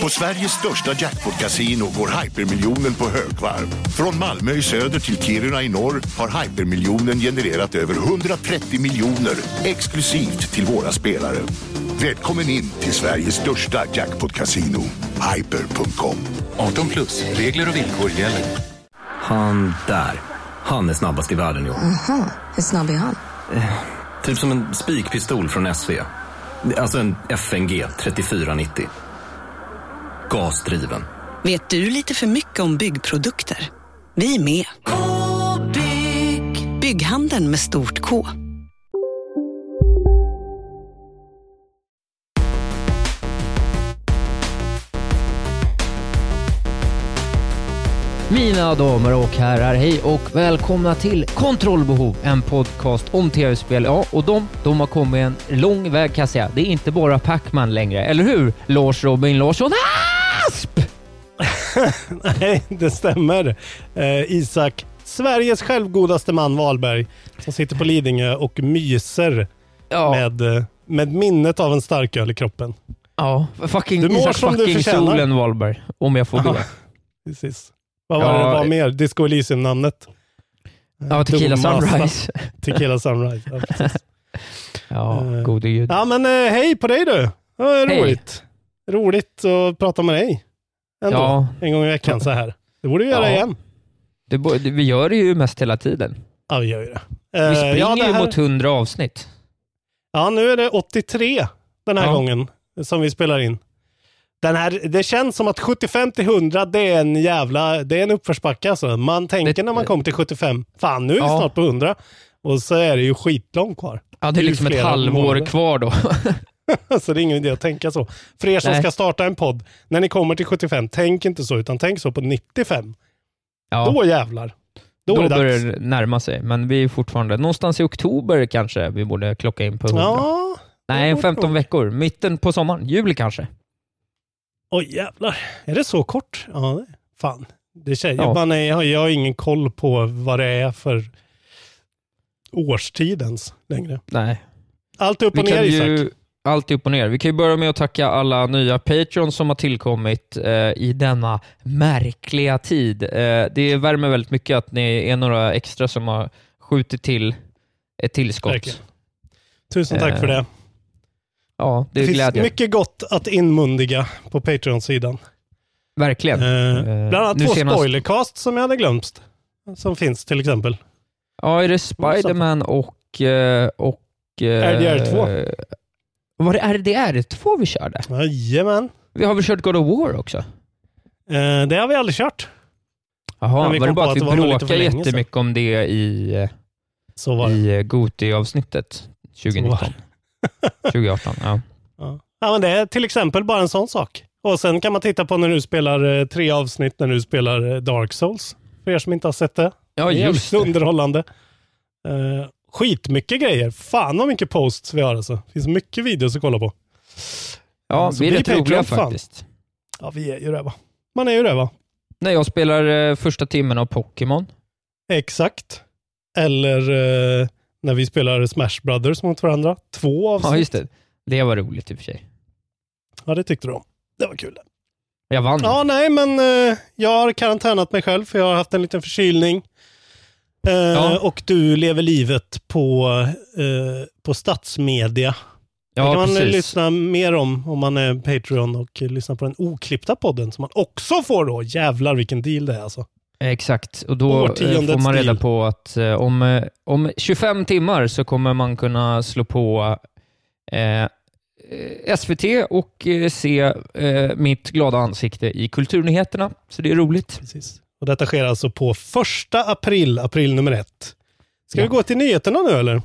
På Sveriges största jackpot-kasino går hypermiljonen på högvarv. Från Malmö i söder till Kiruna i norr har hypermiljonen genererat över 130 miljoner exklusivt till våra spelare. Välkommen in till Sveriges största jackpot-kasino, hyper.com. 18 plus, regler och villkor gäller. Han där, han är snabbast i världen jo. Aha, hur snabb är han? Typ som en spikpistol från SV. Alltså en FNG 3490. Gasdriven. Vet du lite för mycket om byggprodukter? Vi är med. -bygg. Bygghandeln med stort K. Mina damer och herrar, hej och välkomna till Kontrollbehov, en podcast om tv-spel. Ja, och de, de har kommit en lång väg kan jag säga. Det är inte bara Pac-Man längre, eller hur? Lars Robin Larsson Asp! Nej, det stämmer. Eh, Isak, Sveriges självgodaste man Wahlberg, som sitter på Lidingö och myser Ja. med, eh, med minnet av en starköl i kroppen. Ja, fucking Du mår Isak som du fucking förtjänar. solen Wahlberg, om jag får be. Precis. Vad var Ja, det var mer? Disco Elysium-namnet? Ja, Tequila Dummasta. Sunrise. Tequila Sunrise, ja precis. Ja, Eh, gode gud. Ja men eh, hej på dig du! Ja, Hej. roligt. Roligt att prata med dig. Ändå. Ja. En gång i veckan så här. Det borde vi göra Ja. igen. Det, vi gör det ju mest hela tiden. Ja, vi gör ju det. Vi Eh, springer ja, det ju här- mot 100 avsnitt. Ja, nu är det 83 den här Ja. gången som vi spelar in. Den här, det känns som att 75 till 100, det är en jävla, det är en uppförsbacke alltså. Man tänker Det- när man kommer till 75, fan nu är vi Ja. snart på 100. Och så är det ju skitlångt kvar. Ja, det är liksom ett halvår månader. kvar då. så det är ingen idé att tänka så. För er som Nej. ska starta en podd, när ni kommer till 75, tänk inte så, utan tänk så på 95. Ja. Då jävlar. Då, Då, är det börjar det närma sig, men vi är fortfarande någonstans i oktober kanske vi borde klocka in på 100. Ja, Nej, det 15 nog. veckor. Mitten på sommaren. Juli kanske. Oj jävlar. Är det så kort? Ja, fan. Det känns, Ja. man är, jag, har, jag har ingen koll på vad det är för årstid ens längre. Nej. Allt upp Vi och ner kan Isak. ju allt upp och ner. Vi kan ju börja med att tacka alla nya Patreons som har tillkommit eh, i denna märkliga tid. Eh, det värmer väldigt mycket att ni är några extra som har skjutit till ett tillskott. Verkligen. Tusen tack Eh, för det. Ja, det, Det, är finns mycket gott att inmundiga på Patreon-sidan. Verkligen. Eh, Eh, bland annat nu två senast- spoilercast som jag hade glömt. Som finns till exempel. Ja, är det Spiderman och... eh, och eh, RDR2. Var det RDR2 vi körde? Jajamän. Vi har väl kört God of War också? Eh, det har vi aldrig kört. Jaha, var det bara att att vi bråkade länge sedan. jättemycket om det i, eh, i eh, Goti-avsnittet 2019? 2018, ja. Ja. ja, men det är till exempel bara en sån sak. Och sen kan man titta på när du spelar eh, tre avsnitt när du spelar eh, Dark Souls. För er som inte har sett det. Ja, det är just det. underhållande. Uh, skitmycket grejer. Fan vad mycket posts vi har alltså. Det finns mycket videos att kolla på. Ja, Så vi är rätt roliga fan. faktiskt. Ja, vi är ju det va. Man är ju det va. När jag spelar eh, första timmen av Pokémon. Exakt. Eller eh, när vi spelar Smash Brothers mot varandra. Två avsnitt. Ja, just det. Det var roligt i och för sig. Ja, det tyckte du om. Det var kul. Jag vann. Ja, nej, men eh, jag har karantänat mig själv för jag har haft en liten förkylning. Eh, Ja. Och du lever livet på, eh, på statsmedia. Ja, det kan man precis. lyssna mer om om man är Patreon och lyssnar på den oklippta podden som man också får då. Jävlar vilken deal det är alltså. Exakt, och då eh, får man reda på att eh, om, eh, om 25 timmar så kommer man kunna slå på eh, SVT och se eh, mitt glada ansikte i Kulturnyheterna. Så det är roligt. Precis. Och detta sker alltså på första april, april nummer ett. Ska Ja. vi gå till nyheterna nu eller?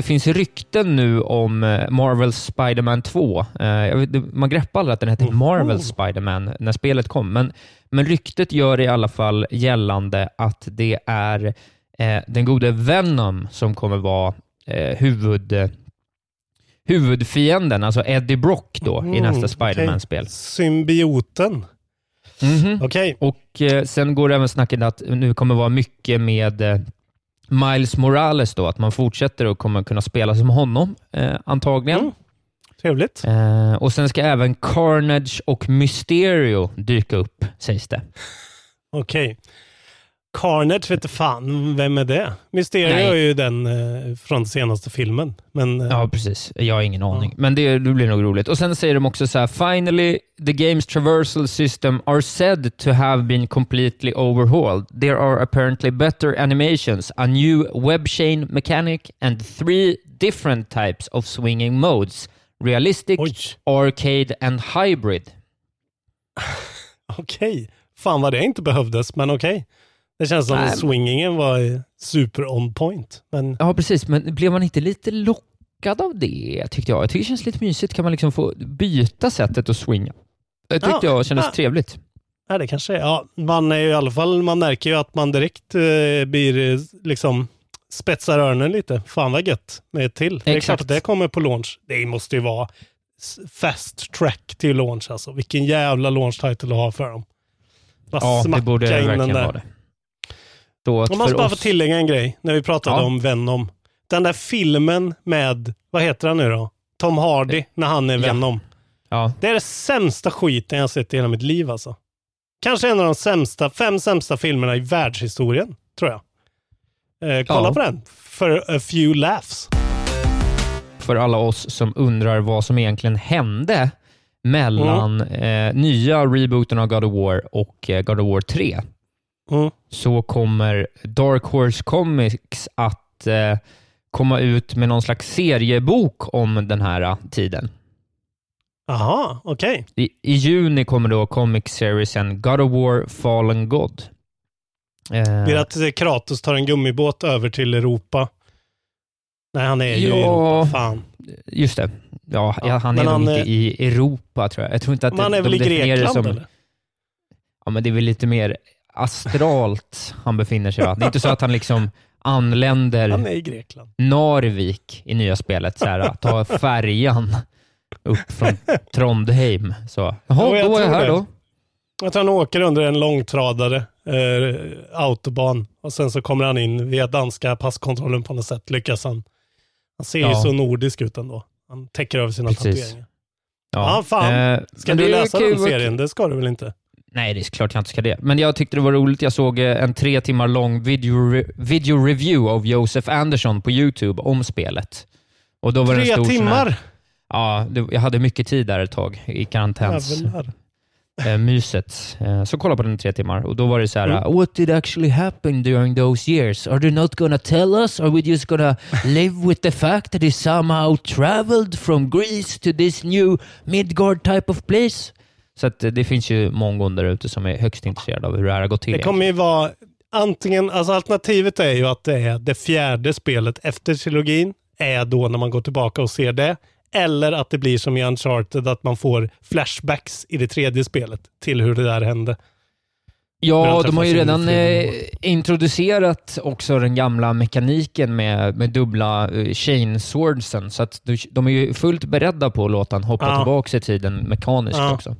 Det finns rykten nu om eh, Marvels Spider-Man 2. Eh, vet, man greppade aldrig att den hette Mhm. Marvel Spider-Man när spelet kom, men, men ryktet gör i alla fall gällande att det är eh, den gode Venom som kommer vara eh, huvud, huvudfienden, alltså Eddie Brock då, i Mm, nästa okej. Spider-Man-spel. Symbioten. Mhm. Okej. Och eh, sen går det även snacket att nu kommer vara mycket med Miles Morales då, att man fortsätter och kommer kunna spela som honom, eh, antagligen. Mm. Trevligt. Eh, och sen ska även Carnage och Mysterio dyka upp, sägs det. Okej. Carnage vet fan, vem är det? Mysterio Nej. är ju den eh, från senaste filmen. Men, eh, Ja, precis. Jag har ingen aning. Men det, det blir nog roligt. Och Sen säger de också så här, “Finally, the game's traversal system are said to have been completely overhauled. There are apparently better animations, a new web chain mechanic and three different types of swinging modes. Realistic, Oj. arcade and hybrid.” Okej. Fan vad det inte behövdes, men okej. Det känns som att swingingen var super on point. Men Ja, precis. Men blev man inte lite lockad av det, tyckte jag? Jag tycker det känns lite mysigt. Kan man liksom få byta sättet att swinga? Det tyckte Ja, jag kändes ja. trevligt. ja, det kanske är. Ja, man är ju i alla fall, man märker ju att man direkt eh, blir eh, liksom spetsar öronen lite. Fan vad gött med ett till. Det är Exakt. klart att det kommer på launch. Det måste ju vara fast track till launch alltså. Vilken jävla launch title att ha för dem. Bara Ja, det borde in verkligen vara det. Så att måste för bara oss- få tillägga en grej när vi pratade Ja. om Venom. Den där filmen med, vad heter han nu då? Tom Hardy när han är Ja. Venom. Ja, Det är det sämsta skiten jag sett i hela mitt liv alltså. Kanske en av de sämsta, fem sämsta filmerna i världshistorien, tror jag. Eh, kolla Ja. på den. For a few laughs. för alla oss som undrar vad som egentligen hände mellan Mm. eh, nya rebooten av God of War och eh, God of War 3, Mm. så kommer Dark Horse Comics att eh, komma ut med någon slags seriebok om den här eh, tiden. Aha, okej. I, I juni kommer då comic seriesen God of War Fallen God. Eh, det att eh, Kratos tar en gummibåt över till Europa? Nej, han är ju i. Europa. Fan. Just det. Ja, Ja, han är han nog är- inte i Europa, tror jag. Jag tror inte att Men han de är väl i definierar det Grekland som... eller? Ja, men det är väl lite mer astralt han befinner sig. Va? Det är inte så att han liksom anländer Han är i Grekland. Narvik i nya spelet, så här, tar färjan upp från Trondheim. Så. Jaha, Ja, då är jag här det. då. Tror han åker under en långtradare, eh, autobahn, och sen så kommer han in via danska passkontrollen på något sätt. Lyckas han. Han ser ju Ja. så nordisk ut ändå. Han täcker över sina Precis. tatueringar. Ja, fan. Eh, Ska du läsa ju den serien? Det ska du väl inte? Nej, det är klart jag inte ska det. Men jag tyckte det var roligt. Jag såg eh, en tre timmar lång video, re- video review av Josef Andersson på YouTube om spelet. Och då var Tre stor timmar? Här, ja, det, jag hade mycket tid där ett tag i karantäns. Jävlar. eh, myset. Eh, så kolla på den i tre timmar och då var det så här, Mm. what did actually happen during those years? Are they not gonna tell us? Are we just gonna live with the fact that he somehow traveled from Greece to this new Midgard type of place? Så eh, det finns ju mongon där ute som är högst intresserade av hur det här har gått till. Det kommer ju vara antingen, alltså alternativet är ju att det är det fjärde spelet efter trilogin, är då när man går tillbaka och ser det. Eller att det blir som i Uncharted, att man får flashbacks i det tredje spelet till hur det där hände. Ja, de har ju redan eh, introducerat också den gamla mekaniken med, med dubbla eh, chain swordsen, så att de, de är ju fullt beredda på att låta han hoppa Ja. tillbaka i tiden mekaniskt Ja. också.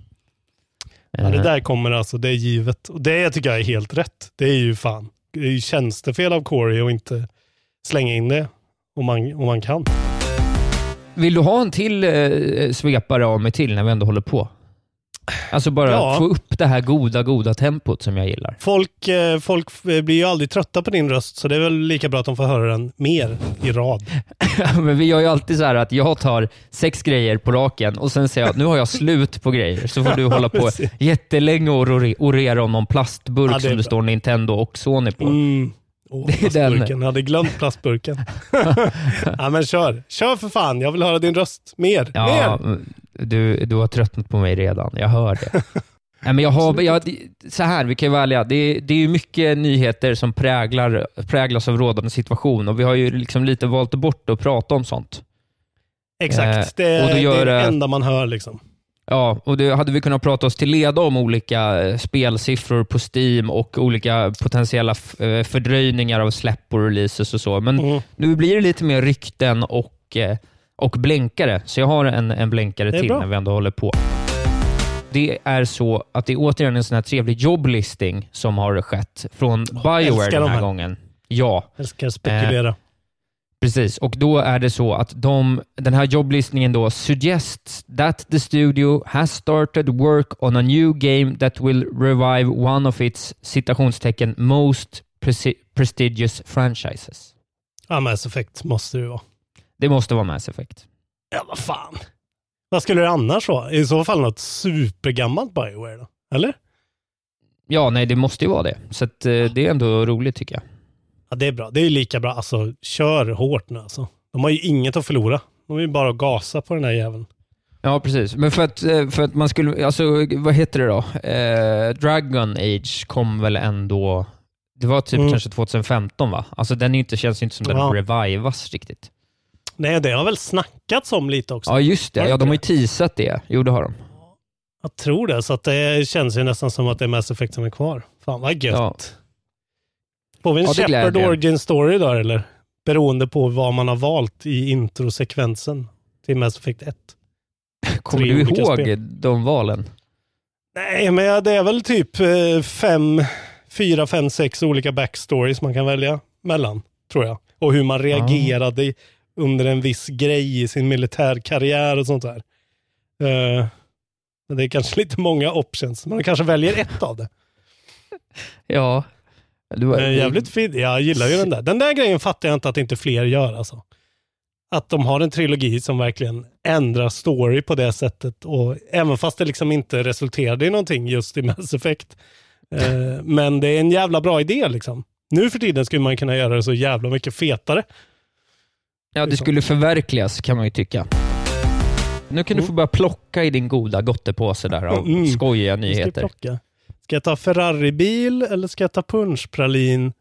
Ja, det Eh, där kommer alltså, det är givet. Och det tycker jag är helt rätt. Det är ju fan, det är ju tjänstefel av Corey att inte slänga in det om man, om man kan. Vill du ha en till eh, svepare av mig till när vi ändå håller på? Alltså bara Ja. få upp det här goda, goda tempot som jag gillar. Folk, eh, folk blir ju aldrig trötta på din röst, så det är väl lika bra att de får höra den mer i rad. Men vi gör ju alltid så här att jag tar sex grejer på raken och sen säger jag nu har jag slut på grejer. Så får du hålla på jättelänge och ore- orera om någon plastburk Ja, som det står Nintendo och Sony på. Mm. Åh, Det är den. plastburken. Jag hade glömt plastburken. ja, men kör. Kör för fan. Jag vill höra din röst. Mer. Ja, Mer. Du, du har tröttnat på mig redan. Jag hör det. Nej, men jag har, jag, så här, vi kan ju vara ärliga. Det, det är ju mycket nyheter som präglar, präglas av rådande situation och vi har ju liksom lite valt bort att prata om sånt. Exakt, Eh, det, och då det gör är det enda man hör. liksom. Ja, och det hade vi kunnat prata oss till leda om olika eh, spelsiffror på Steam och olika potentiella eh, fördröjningar av släpp och releases och så. Men Mm. nu blir det lite mer rykten och, eh, och blänkare, så jag har en, en blänkare till bra. när vi ändå håller på. Det är så att det är återigen en sån här trevlig jobblisting som har skett från Bioware den de här, här. gången. Ja, Älskar spekulera. Precis, och då är det så att de, den här jobblistningen då suggests that the studio has started work on a new game that will revive one of its citationstecken most prestigious franchises. Ja, Mass Effect måste det ju vara. Det måste vara Mass Effect. Ja, vad fan. Vad skulle det annars vara? I så fall något supergammalt Bioware då? Eller? Ja, nej, det måste ju vara det. Så att, eh, det är ändå roligt tycker jag. Ja, det är bra. Det är ju lika bra. Alltså, kör hårt nu alltså. De har ju inget att förlora. De är ju bara att gasa på den här jäveln. Ja, precis. Men för att, eh, för att man skulle, alltså vad heter det då? Eh, Dragon Age kom väl ändå, det var typ Mm. kanske 2015 va? Alltså den är inte, känns ju inte som den Ja. revivas riktigt. Nej, det har väl snackats om lite också. Ja, just det. Ja, de har ju teasat det. Jo, det har de. Jag tror det, så att det känns ju nästan som att det är Mass Effect som är kvar. Fan vad gött. Ja. Får vi en Ja, Shepard. Origin Story då eller? Beroende på vad man har valt i introsekvensen till Mass Effect 1. Kommer Tre du ihåg spel. de valen? Nej, men det är väl typ eh, fem, fyra, fem, sex olika backstories man kan välja mellan, tror jag. Och hur man reagerade i- under en viss grej i sin militärkarriär och sånt där. Eh, men det är kanske lite många options. Man kanske väljer ett av det. Ja. Det var, jävligt fint. Jag gillar ju den där. Den där grejen fattar jag inte att inte fler gör alltså. Att de har en trilogi som verkligen ändrar story på det sättet. Och även fast det liksom inte resulterade i någonting just i Mass Effect. Eh, men det är en jävla bra idé liksom. Nu för tiden skulle man kunna göra det så jävla mycket fetare. Ja, det skulle förverkligas kan man ju tycka. Nu kan du få börja plocka i din goda gottepåse där av Mm. skojiga Jag ska nyheter. plocka. Ska jag ta Ferrari-bil eller ska jag ta punschpralin?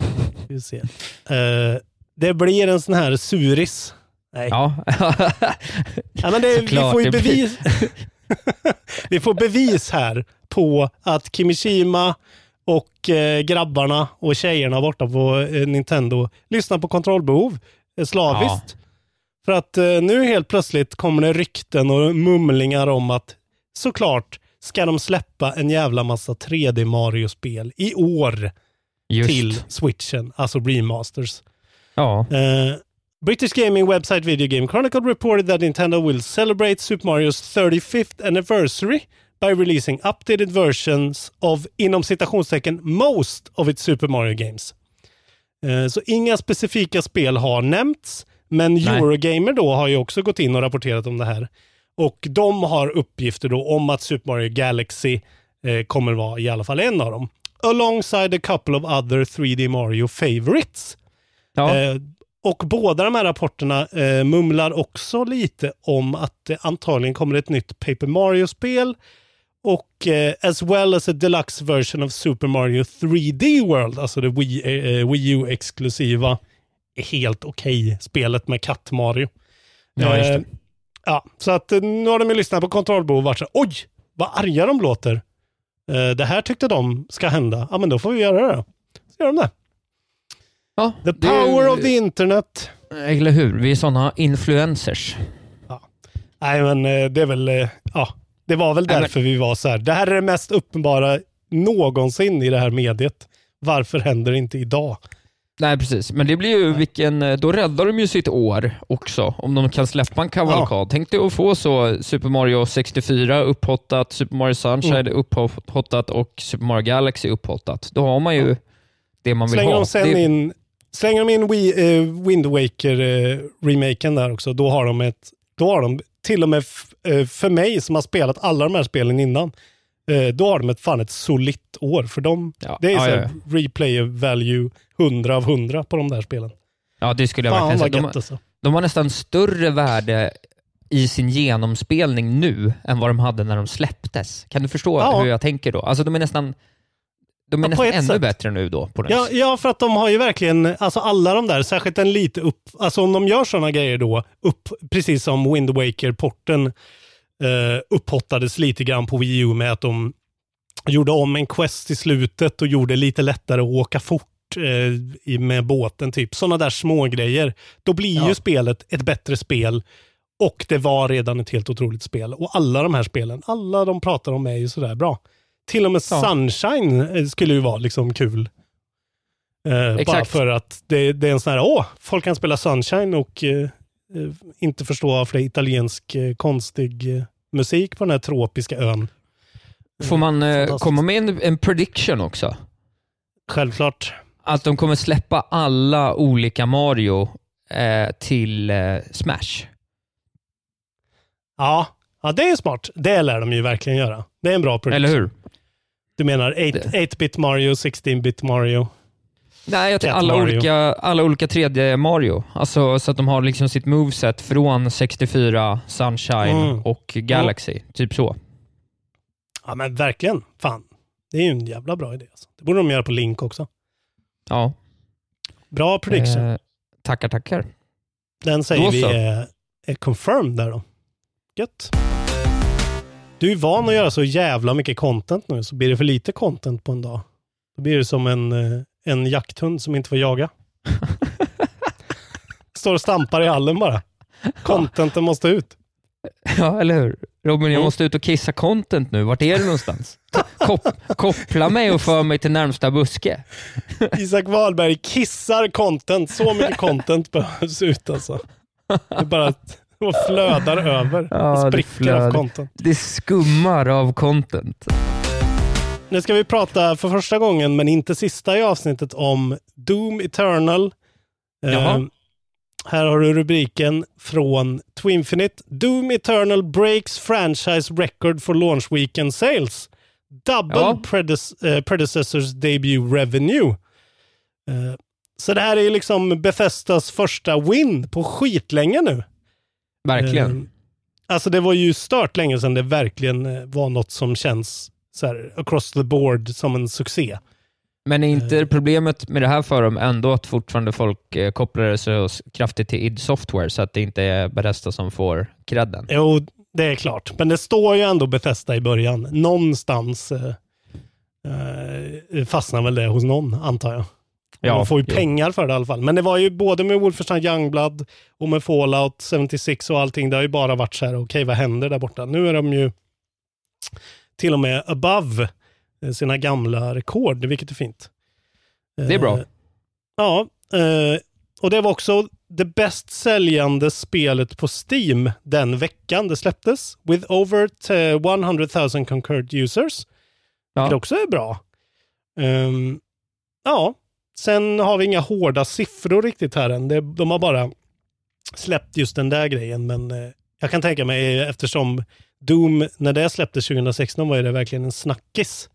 Ska vi se. Eh, det blir en sån här suris. Nej. Ja. Ja, men det, vi får ju bevis. vi får bevis här på att Kimishima och eh, grabbarna och tjejerna borta på eh, Nintendo lyssnar på kontrollbehov eh, slaviskt. För att eh, nu helt plötsligt kommer det rykten och mumlingar om att såklart ska de släppa en jävla massa 3D Mario-spel i år Just. till switchen, alltså remasters. Ja. Uh, British gaming website Video Game Chronicle reported that Nintendo will celebrate Super Mario's 35th anniversary by releasing updated versions of, inom citationstecken, most of its Super Mario games. Eh, så inga specifika spel har nämnts, men Nej. Eurogamer då har ju också gått in och rapporterat om det här. Och de har uppgifter då om att Super Mario Galaxy eh, kommer vara i alla fall en av dem. Alongside a couple of other 3D Mario favorites. Ja. Eh, och båda de här rapporterna eh, mumlar också lite om att det antagligen kommer ett nytt Paper Mario-spel och eh, as well as a deluxe version of Super Mario 3D World, alltså det Wii, eh, Wii U-exklusiva, helt okej spelet med katt-Mario. Ja, just det. Eh, ja, så att eh, nu har de ju lyssnat på kontrollbehov och varit så oj, vad arga de låter. Eh, det här tyckte de ska hända. Ja, men då får vi göra det då. Så gör de det. ja. The det- power of the internet. Eller hur? Vi är sådana influencers. Nej, men eh, det är väl, ja, det var väl därför vi var så här. Det här är det mest uppenbara någonsin i det här mediet. Varför händer det inte idag? Nej, precis. Men det blir ju vilken... eh, Då räddar de ju sitt år också, om de kan släppa en kavalkad. Tänk dig att få så Super Mario 64 upphottat, Super Mario Sunshine Mm. upphottat och Super Mario Galaxy upphottat. Då har man ju det man vill Slänger ha. de sen det, in, slänger de in Wii, eh, Wind Waker-remaken där också, då har de ett, då har de till och med eh, för mig som har spelat alla de här spelen innan, eh, då har de ett fan ett solitt år. För de, Ja, det är ja, ja, replay value 100 av 100 på de där spelen. ja, det skulle jag Fan verkligen säga. De, alltså. de har nästan större värde i sin genomspelning nu än vad de hade när de släpptes. Kan du förstå hur jag tänker då? Alltså de är nästan, de är Ja, nästan ännu sätt. bättre nu då. På Ja, ja, för att de har ju verkligen, alltså alla de där, särskilt en lite upp, alltså om de gör sådana grejer då, upp, precis som Wind Waker-porten eh, upphottades lite grann på Wii U med att de gjorde om en quest i slutet och gjorde lite lättare att åka fort eh, med båten, typ. Sådana där små grejer. Då blir ju Ja. spelet ett bättre spel och det var redan ett helt otroligt spel. Och alla de här spelen, alla de pratar om är ju sådär bra. Till och med Ja. Sunshine eh, skulle ju vara liksom kul. Eh, bara för att det, det är en sån här, åh, folk kan spela Sunshine och eh, eh, inte förstå varför det är italiensk eh, konstig eh, musik på den här tropiska ön. Får man komma med en, en prediction också? Självklart. Att de kommer släppa alla olika Mario till Smash. Ja. ja, det är smart. Det lär de ju verkligen göra. Det är en bra produkt. Eller hur? Du menar 8-bit Mario, 16-bit Mario? Nej, jag tror alla Mario. olika, alla olika 3D-Mario. Alltså, så att de har liksom sitt moveset från 64, Sunshine Mm. och Galaxy. Typ så. Ja, men verkligen. Fan. Det är ju en jävla bra idé. Alltså. Det borde de göra på Link också. Ja. Bra prediction. Eh, tackar, tackar. Den säger vi är, är confirmed där då. Gött. Du är van att göra så jävla mycket content nu, så blir det för lite content på en dag. Då blir det som en, eh, en jakthund som inte får jaga. Står och stampar i hallen bara. Contenten måste ut. Ja, eller hur? Robin, jag Mm. måste ut och kissa content nu. Vart är du någonstans? Kop koppla mig och för mig till närmsta buske. Isak Wahlberg kissar content. Så mycket content behövs ut alltså. Det är bara att det flödar över. Ja, spricker av content. Det skummar av content. Nu ska vi prata för första gången, men inte sista i avsnittet, om Doom Eternal. Eh, här har du rubriken från Twinfinite. Doom Eternal breaks franchise record for launch weekend sales. Double Ja. predes- eh, predecessors debut revenue. Eh, så det här är liksom Bethesdas första win på skitlänge nu. Verkligen. Eh, Alltså det var ju stört länge sedan det verkligen eh, var något som känns så här across the board som en succé. Men är inte problemet med det här för dem ändå att fortfarande folk eh, kopplar det så kraftigt till id Software så att det inte är Bethesda som får credden? Jo, det är klart. Men det står ju ändå Bethesda i början. Någonstans eh, eh, fastnar väl det hos någon, antar jag. Ja, De får ju jo. pengar för det i alla fall. Men det var ju både med Wolfenstein Youngblood och med Fallout 76 och allting. Det har ju bara varit så här, okej vad händer där borta? Nu är de ju till och med above eh, sina gamla rekord, vilket är fint. Det är bra. Eh, Ja, eh, och det var också det bäst säljande spelet på Steam den veckan det släpptes. With over t- 100 000 concurrent users. Ja. Vilket också är bra. Ehm, ja, sen har vi inga hårda siffror riktigt här än. Det, de har bara släppt just den där grejen, men eh, jag kan tänka mig eftersom Doom, när det släpptes 2016 var det verkligen en snackis.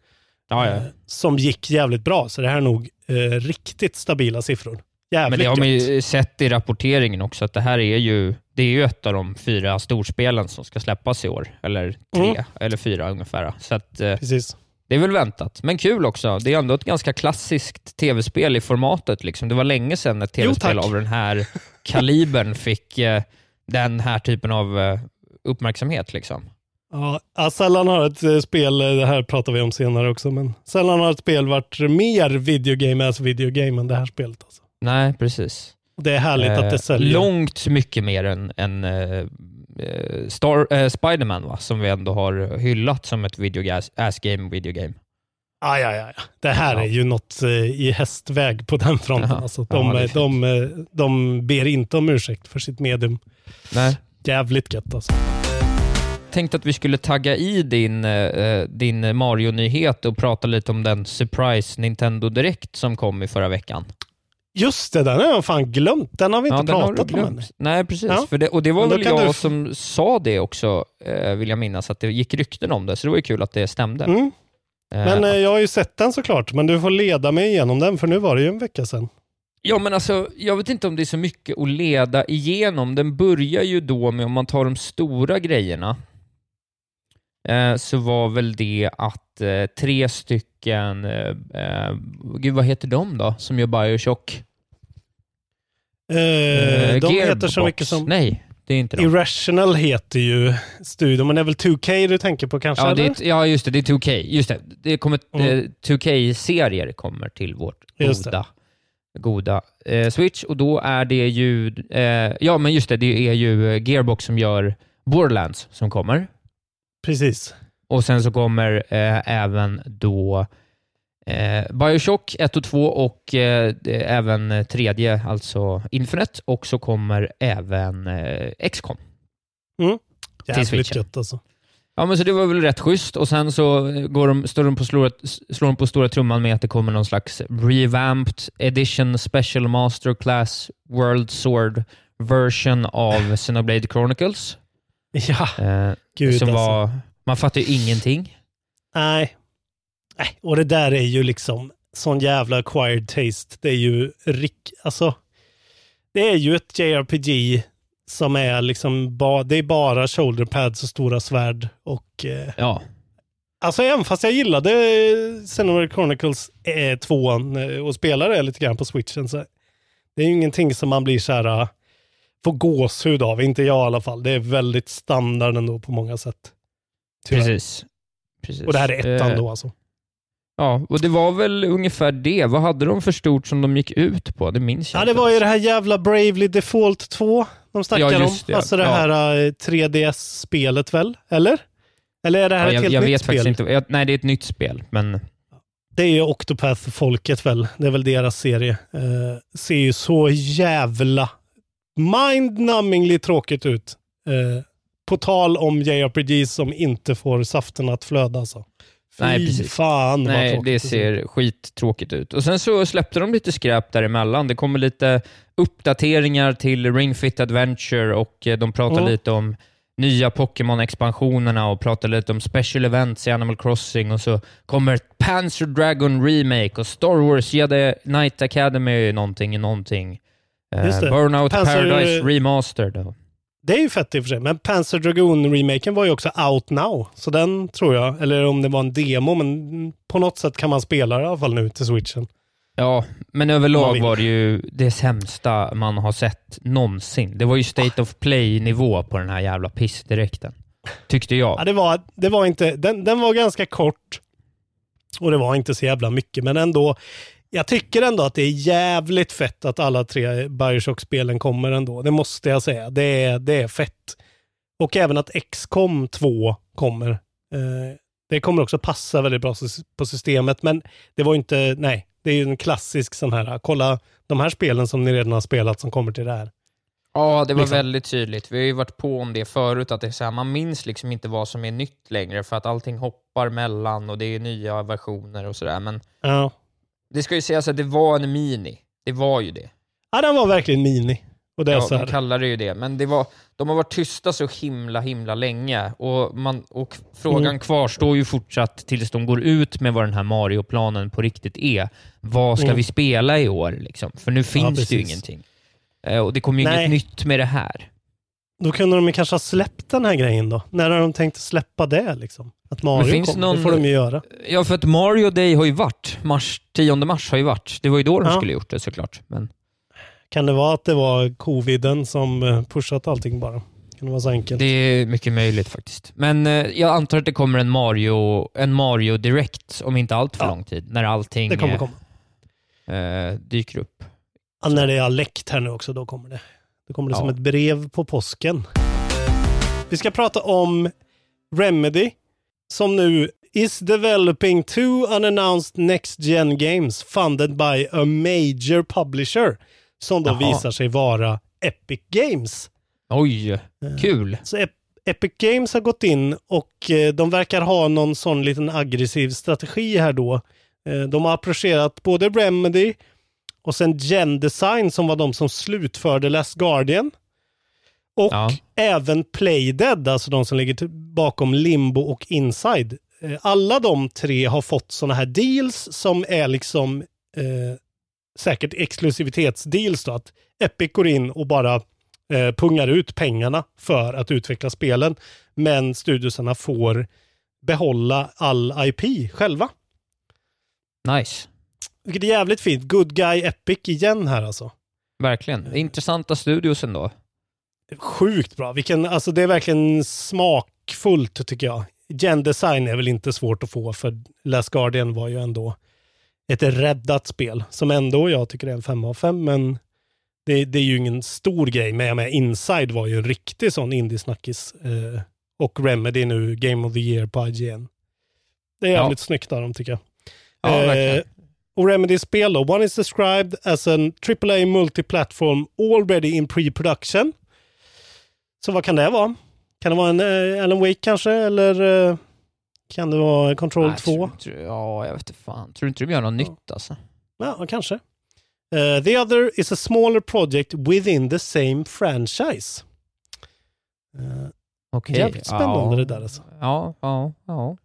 Ja, ja. eh, Som gick jävligt bra, så det här är nog eh, riktigt stabila siffror. Jävligt Men det har man ju sett i rapporteringen också, att det här är ju, det är ju ett av de fyra storspelen som ska släppas i år. Eller tre, Mm. eller fyra ungefär. Så att, eh, Precis. Det är väl väntat. Men kul också. Det är ändå ett ganska klassiskt tv-spel i formatet. Liksom. Det var länge sedan ett tv-spel av den här kalibern fick eh, den här typen av eh, uppmärksamhet. Liksom. Ja, sällan har ett eh, spel, eh, det här pratar vi om senare också, men sällan har ett spel varit mer videogame as videogame än det här spelet. Alltså. Nej, precis. Det är härligt att det Eh, säljer. Långt mycket mer än, än eh, eh, Star, eh, Spiderman, va? som vi ändå har hyllat som ett video ass, ass game, video game. Ja, ja, ja. ja. Det här Ja. är ju något eh, i hästväg på den fronten. Jaha. Alltså, Ja, de, det är eh, de, eh, de ber inte om ursäkt för sitt medium. Nej. Jävligt gött alltså. Tänkte att vi skulle tagga i din, eh, din Mario-nyhet och prata lite om den surprise Nintendo Direct som kom i förra veckan. Just det, den har jag fan glömt. Den har vi inte har pratat om. Nej, precis. Ja. För det, och det var väl jag du- som sa det också, eh, vill jag minnas, att det gick rykten om det, så det var ju kul att det stämde. Mm. Eh, Men eh, jag har ju sett den såklart, men du får leda mig igenom den, för nu var det ju en vecka sedan. Ja, men alltså, jag vet inte om det är så mycket att leda igenom. Den börjar ju då med, om man tar de stora grejerna, eh, så var väl det att eh, tre stycken, gud vad heter de då, som gör Bioshock? Eh, de heter så Gearbox. mycket som... Nej, det är inte de. Irrational heter ju studion, men det är väl 2K du tänker på kanske? Ja, det är, ja, just det. Det är 2K. Just det. det kommer, Mm. eh, 2K-serier kommer till vårt goda, goda eh, Switch och då är det ju... Eh, ja, men just det. Det är ju eh, Gearbox som gör Borderlands som kommer. Precis. Och sen så kommer eh, även då eh, Bioshock 1 och 2 och eh, även tredje, alltså Infinite. Och så kommer även eh, XCOM. Jävligt Switchen. gött alltså. Ja, men så det var väl rätt schysst. Och sen så går de, står de på slår, slår de på stora trumman med att det kommer någon slags revamped edition special masterclass world sword version av Xenoblade Chronicles. Ja, Eh, gud som alltså. var, man fattar ju ingenting. Nej. Nej, och det där är ju liksom sån jävla acquired taste. Det är ju rik, alltså. Det är ju ett JRPG som är liksom, ba, det är bara shoulder pads och stora svärd och eh, Ja, Alltså även fast jag gillade Xenoblade Chronicles eh, 2 eh, och spelar det lite grann på switchen så det är ju ingenting som man blir så här eh, får gåshud av, inte jag i alla fall. Det är väldigt standard ändå på många sätt. Tyvärr. precis. precis. Och det här är ettan Eh, då alltså. Ja, och det var väl ungefär det. Vad hade de för stort som de gick ut på? Det minns jag Ja, det var ju det här jävla Bravely Default 2 de snackar Ja, om. just det, ja. Alltså det Ja. här eh, 3DS-spelet väl? Eller? Eller är det här Ja, ett jag helt jag nytt vet spel? faktiskt inte. Jag, nej, det är ett nytt spel, men Det är ju Octopath-folket väl. Det är väl deras serie. Eh, ser ju så jävla mind-numbingly tråkigt ut. Eh, på tal om JRPGs som inte får saften att flöda alltså. Nej, precis. fan vad Nej, det ser skittråkigt ut. Och sen så släppte de lite skräp däremellan. Det kommer lite uppdateringar till Ring Fit Adventure och eh, de pratar Mm. lite om nya Pokémon-expansionerna och pratar lite om special events i Animal Crossing och så kommer Panzer Dragon Remake och Star Wars Jedi Knight Academy någonting, någonting. Eh, Just det. Burnout Panzer- Paradise Remastered. Det är ju fett i och för sig. Men Panzer Dragoon-remaken var ju också out now. Så den tror jag, eller om det var en demo, men på något sätt kan man spela det i alla fall nu till switchen. Ja, men överlag var det ju det sämsta man har sett någonsin. Det var ju State of Play-nivå på den här jävla pissdirekten. Tyckte Ja, jag. det var, det var inte, den, den var ganska kort och det var inte så jävla mycket, men ändå. Jag tycker ändå att det är jävligt fett att alla tre Bioshock-spelen kommer ändå. Det måste jag säga. Det är, det är fett. Och även att XCOM 2 kommer. Eh, det kommer också passa väldigt bra på systemet, men det var inte, nej, det är ju en klassisk sån här, kolla de här spelen som ni redan har spelat som kommer till det här. Ja, det var liksom. väldigt tydligt. Vi har ju varit på om det förut, att det är så här, man minns liksom inte vad som är nytt längre, för att allting hoppar mellan och det är nya versioner och sådär. Men Ja. Det ska ju sägas att det var en mini. Det var ju det. ja, den var verkligen mini. Och det är Ja, så de här. kallar det ju det, men det var, de har varit tysta så himla, himla länge. Och, man, och frågan Mm. kvarstår ju fortsatt tills de går ut med vad den här Mario-planen på riktigt är. Vad ska Mm. vi spela i år? Liksom? För nu finns det ju ingenting. Eh, och det kommer ju Nej. inget nytt med det här. Då kunde de kanske ha släppt den här grejen då. När har de tänkt släppa det liksom? Att Mario finns kommer, någon- det får de ju göra. Ja, för att Mario Day har ju varit. Mars, 10 mars har ju varit. Det var ju då de Ja. skulle gjort det såklart. Men, Kan det vara att det var coviden som eh, pushat allting bara? Kan det vara så enkelt? det är mycket möjligt faktiskt. Men eh, jag antar att det kommer en Mario, en Mario Direct om inte allt för Ja. lång tid. När allting det kommer komma. eh, dyker upp. Ja, när det har läckt här nu också, då kommer det. Det kommer det Ja. som ett brev på påsken. Vi ska prata om Remedy, som nu is developing two unannounced next gen games funded by a major publisher, som då Jaha. visar sig vara Epic Games. Oj, kul. Så Ep- Epic Games har gått in och eh, de verkar ha någon sån liten aggressiv strategi här då. Eh, de har approcherat både Remedy och sen Gen Design som var de som slutförde Last Guardian. Och Ja. även Playdead, alltså de som ligger bakom Limbo och Inside. Eh, alla de tre har fått såna här deals som är liksom eh, säkert exklusivitetsdeals då, att Epic går in och bara eh, pungar ut pengarna för att utveckla spelen. Men studiosarna får behålla all IP själva. Nice. Vilket är jävligt fint. Good Guy Epic igen här alltså. Verkligen. Intressanta studios ändå. Sjukt bra. Vilken, alltså det är verkligen smakfullt tycker jag. Gen design är väl inte svårt att få för Last Guardian var ju ändå ett räddat spel som ändå jag tycker är en 5 av 5 men det, det, är ju ingen stor grej. Men jag med Inside var ju en riktig sån indiesnackis. Eh, och Remedy nu Game of the Year på IGN. Det är jävligt ja. snyggt av dem tycker jag. Ja, eh, och Remedys spel då. One is described as an AAA multiplatform already in pre-production. Så vad kan det vara? Kan det vara en uh, Alan Wake kanske? Eller uh, kan det vara Control Nej, 2? Tror, ja, jag vet inte fan. Tror du inte de gör något ja. nytt alltså? Ja, kanske. Uh, the other is a smaller project within the same franchise. Uh, Okej. Okay. Jävligt spännande ja. det där alltså. Ja, ja, ja.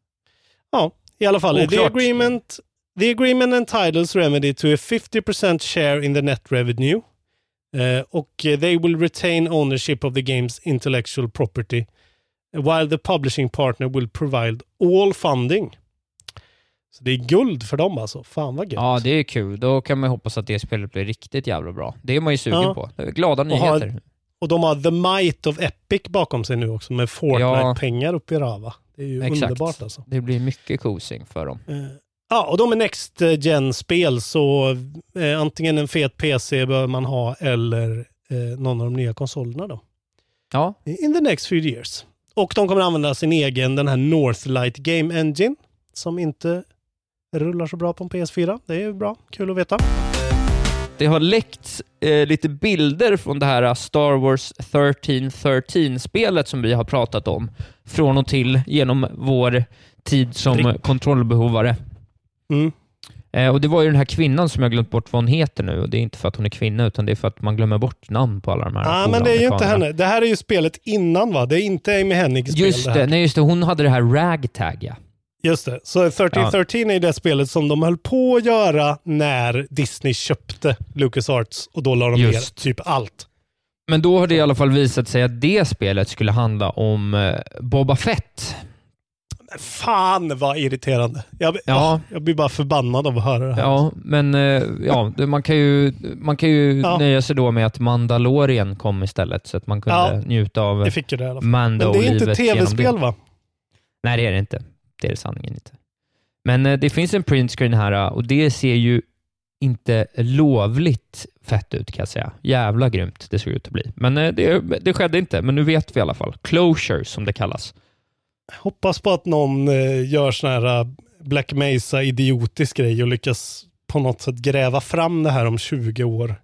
Ja, i alla fall. The agreement, the agreement entitles Remedy to a 50% share in the net revenue. Uh, och they will retain ownership of the game's intellectual property while the publishing partner will provide all funding. Så det är guld för dem alltså. Fan vad gött. Ja, det är kul. Då kan man hoppas att det spelet blir riktigt jävla bra. Det är man ju sugen ja. på. Glada nyheter. Och, har, och de har the might of Epic bakom sig nu också med Fortnite-pengar ja. uppe i rava. Det är ju Exakt. underbart alltså. Det blir mycket kosing för dem. Ja, och de är Next Gen-spel så eh, antingen en fet PC bör man ha eller eh, någon av de nya konsolerna då. Ja. In the next few years. Och de kommer använda sin egen, den här Northlight Game Engine, som inte rullar så bra på en PS4. Det är bra, kul att veta. Det har läckts eh, lite bilder från det här Star Wars 1313-spelet som vi har pratat om från och till genom vår tid som Rick. kontrollbehovare. Mm. Eh, och Det var ju den här kvinnan som jag glömt bort vad hon heter nu. Och Det är inte för att hon är kvinna, utan det är för att man glömmer bort namn på alla de här Ja, ah, men det är ju inte henne. Det här är ju spelet innan va? Det är inte Amy Hennigs spel. Just det, det nej just det. Hon hade det här Ragtag ja. Just det. Så 1313 ja. är det spelet som de höll på att göra när Disney köpte LucasArts och då la de Just. ner typ allt. Men då har det i alla fall visat sig att det spelet skulle handla om eh, Boba Fett. Fan vad irriterande. Jag, ja. jag blir bara förbannad av att höra det här. Ja, men eh, ja, man kan ju, man kan ju ja. nöja sig då med att Mandalorian kom istället, så att man kunde ja, njuta av Mando-livet. Men det är inte tv-spel va? Nej, det är det inte. Det är sanningen inte. Men eh, det finns en printscreen här eh, och det ser ju inte lovligt fett ut kan jag säga. Jävla grymt det såg ut att bli. Men det, det skedde inte, men nu vet vi i alla fall. Closure som det kallas. Hoppas på att någon eh, gör sån här eh, Black Mesa idiotisk grej och lyckas på något sätt gräva fram det här om 20 år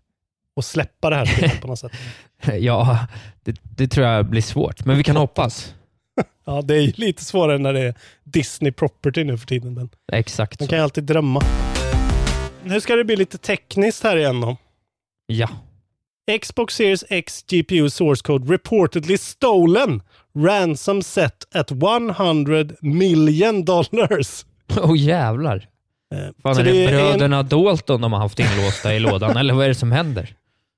och släppa det här på något sätt. ja, det, det, tror jag blir svårt, men vi kan hoppas. ja, det är lite svårare när det är Disney property nu för tiden. Men Exakt man kan ju alltid drömma. Nu ska det bli lite tekniskt här igen då. Ja. Xbox Series X GPU source code reportedly stolen Ransom set at 100 million dollars. Åh oh, jävlar. Eh, Fan, är det, det bröderna en... Dalton de har haft inlåsta i lådan, eller vad är det som händer?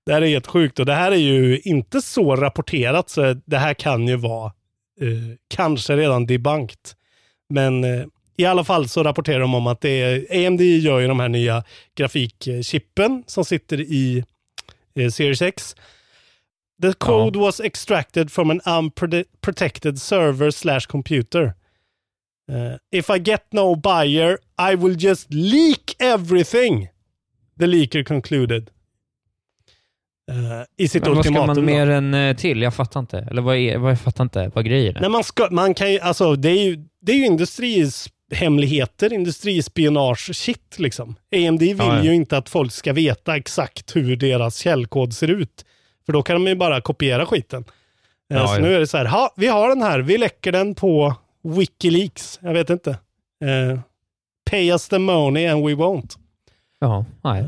Det här är helt sjukt och det här är ju inte så rapporterat, så det här kan ju vara eh, kanske redan debunked. Men eh, i alla fall så rapporterar de om att det är, AMD gör ju de här nya grafikchippen som sitter i Series X. The code ja. was extracted from an unprotected server slash computer. Uh, if I get no buyer, I will just leak everything. The leaker concluded. Uh, I sitt Men vad ska man mer än till? Jag fattar inte. Eller vad, är, vad, jag fattar inte vad grejen är. Nej, man, ska, man kan ju, alltså det är ju, det är ju industris hemligheter, industrispionage-shit liksom. AMD vill ja, ja. ju inte att folk ska veta exakt hur deras källkod ser ut. För då kan de ju bara kopiera skiten. Eh, ja, så nu är det så här, ha, vi har den här, vi läcker den på Wikileaks. Jag vet inte. Uh, pay us the money and we won't. Ja, nej.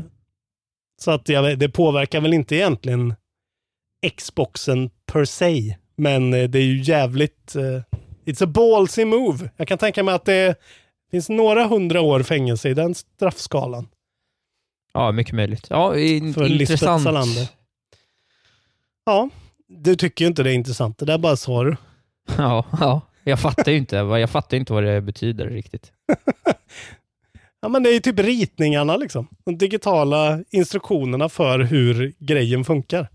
Så att ja, det påverkar väl inte egentligen Xboxen per se. Men eh, det är ju jävligt... Uh, it's a ballsy move. Jag kan tänka mig att det finns några hundra år fängelse i den straffskalan. Ja, mycket möjligt. Ja, in, För intressant. Salander. Ja, du tycker ju inte det är intressant. Det där bara sa du. Ja, ja. Jag fattar ju inte, jag fattar inte vad det betyder riktigt. Ja, men det är ju typ ritningarna liksom. De digitala instruktionerna för hur grejen funkar.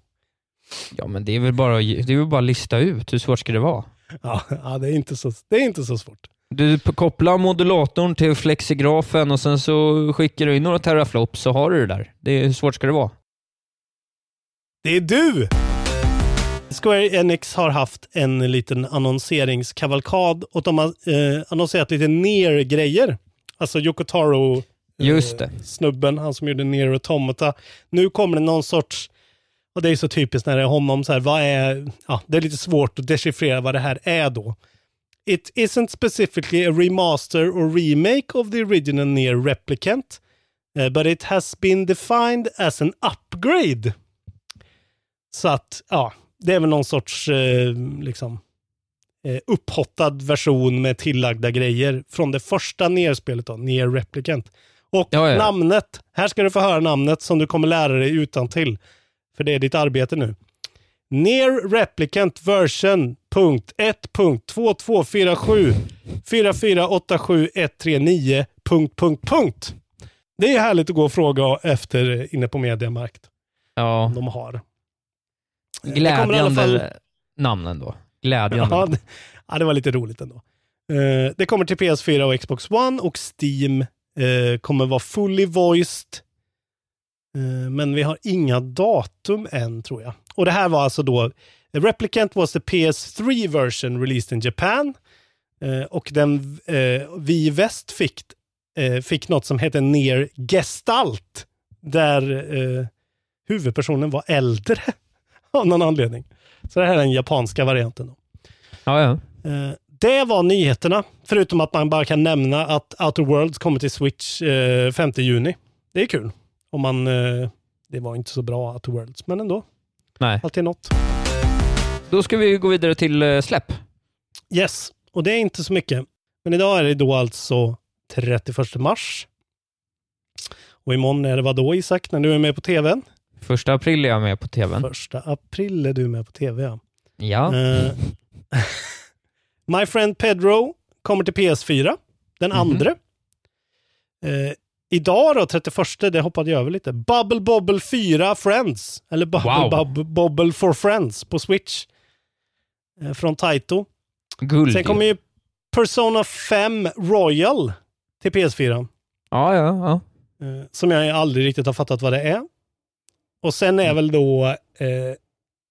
Ja, men det är väl bara, det är väl bara att lista ut. Hur svårt ska det vara? Ja, ja det, är inte så, det är inte så svårt. Du kopplar modulatorn till flexigrafen och sen så skickar du in några teraflops så har du det där. Det är, hur svårt ska det vara? Det är du! Square Enix har haft en liten annonseringskavalkad och de har eh, annonserat lite ner-grejer. Alltså Yoko Taro eh, Just det. snubben, han som gjorde Nier Automata. Nu kommer det någon sorts, och det är så typiskt när det är honom, så här, vad är, ja, det är lite svårt att dechiffrera vad det här är då. It isn't specifically a remaster or remake of the original Nier replicant, eh, but it has been defined as an upgrade. Så att, ja, det är väl någon sorts eh, liksom, eh, upphottad version med tillagda grejer från det första nerspelet då, Nier Replicant. Och Ja, ja. namnet, här ska du få höra namnet som du kommer lära dig utan till. För det är ditt arbete nu. Near Replicant version punkt 1.2247 4487139 punkt punkt punkt. Det är härligt att gå och fråga efter inne på Mediamarkt. Ja, De har. Alla glädjande fall- namn ändå. Glädjande. Ja, det, ja, det var lite roligt ändå. Eh, det kommer till PS4 och Xbox One och Steam eh, kommer vara fully voiced. Eh, men vi har inga datum än tror jag. Och det här var alltså då Replicant was the PS3 version released in Japan. Eh, och den eh, vi i väst fick, fick något som heter Near Gestalt. Där huvudpersonen var äldre av någon anledning. Så det här är den japanska varianten. Då. Ja, ja. Det var nyheterna, förutom att man bara kan nämna att Outer Worlds kommer till Switch eh, 5 juni. Det är kul. Om man, eh, det var inte så bra Outer Worlds, men ändå. Nej. Alltid något. Då ska vi gå vidare till eh, släpp. Yes, och det är inte så mycket. Men idag är det då alltså 31 mars. Och imorgon är det vad då Isak, när du är med på tvn? Första april är jag med på tvn. Första april är du med på tv, ja. Ja. Eh, My Friend Pedro kommer till PS4 den Mhm. andra. Eh, idag då, 31, det hoppade jag över lite. Bubble Bobble 4 Friends. Eller Bubble Wow. Bubble Bobble for Friends på Switch. Eh, från Taito. Guld. Sen kommer ju Persona 5 Royal till PS4. Ja, ja, ja. Eh, som jag aldrig riktigt har fattat vad det är. Och sen är väl då eh,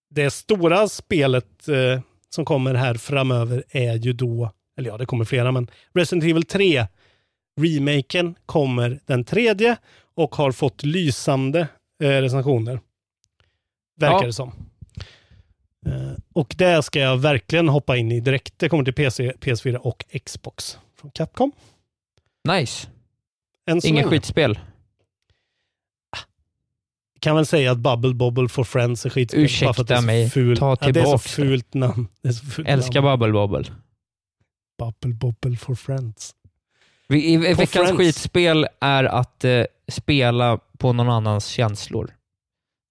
det stora spelet eh, som kommer här framöver är ju då, eller ja, det kommer flera, men Resident Evil 3 remaken kommer den tredje och har fått lysande eh, recensioner. Verkar Ja. det som. Eh, och det ska jag verkligen hoppa in i direkt. Det kommer till PC, PS4 och Xbox från Capcom. Nice. Inget skitspel. kan väl säga att Bubble Bobble for Friends är skitspel. Ursäkta mig. Fult. Ta ja, det är så fult namn. Det är så fult Älskar namn. Bubble Bobble. Bubble Bobble for Friends. Vi, i, veckans Friends. skitspel är att eh, spela på någon annans känslor.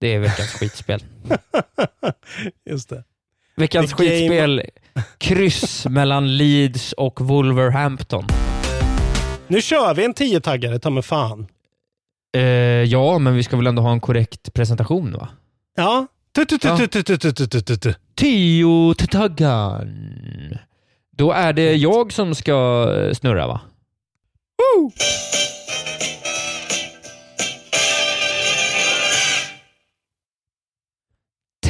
Det är veckans skitspel. Just det. Veckans The skitspel, kryss mellan Leeds och Wolverhampton. Nu kör vi en tiotaggare, ta mig fan. Eh, ja, men vi ska väl ändå ha en korrekt presentation va? Ja. Tio-taggaren. Då är det jag som ska snurra va?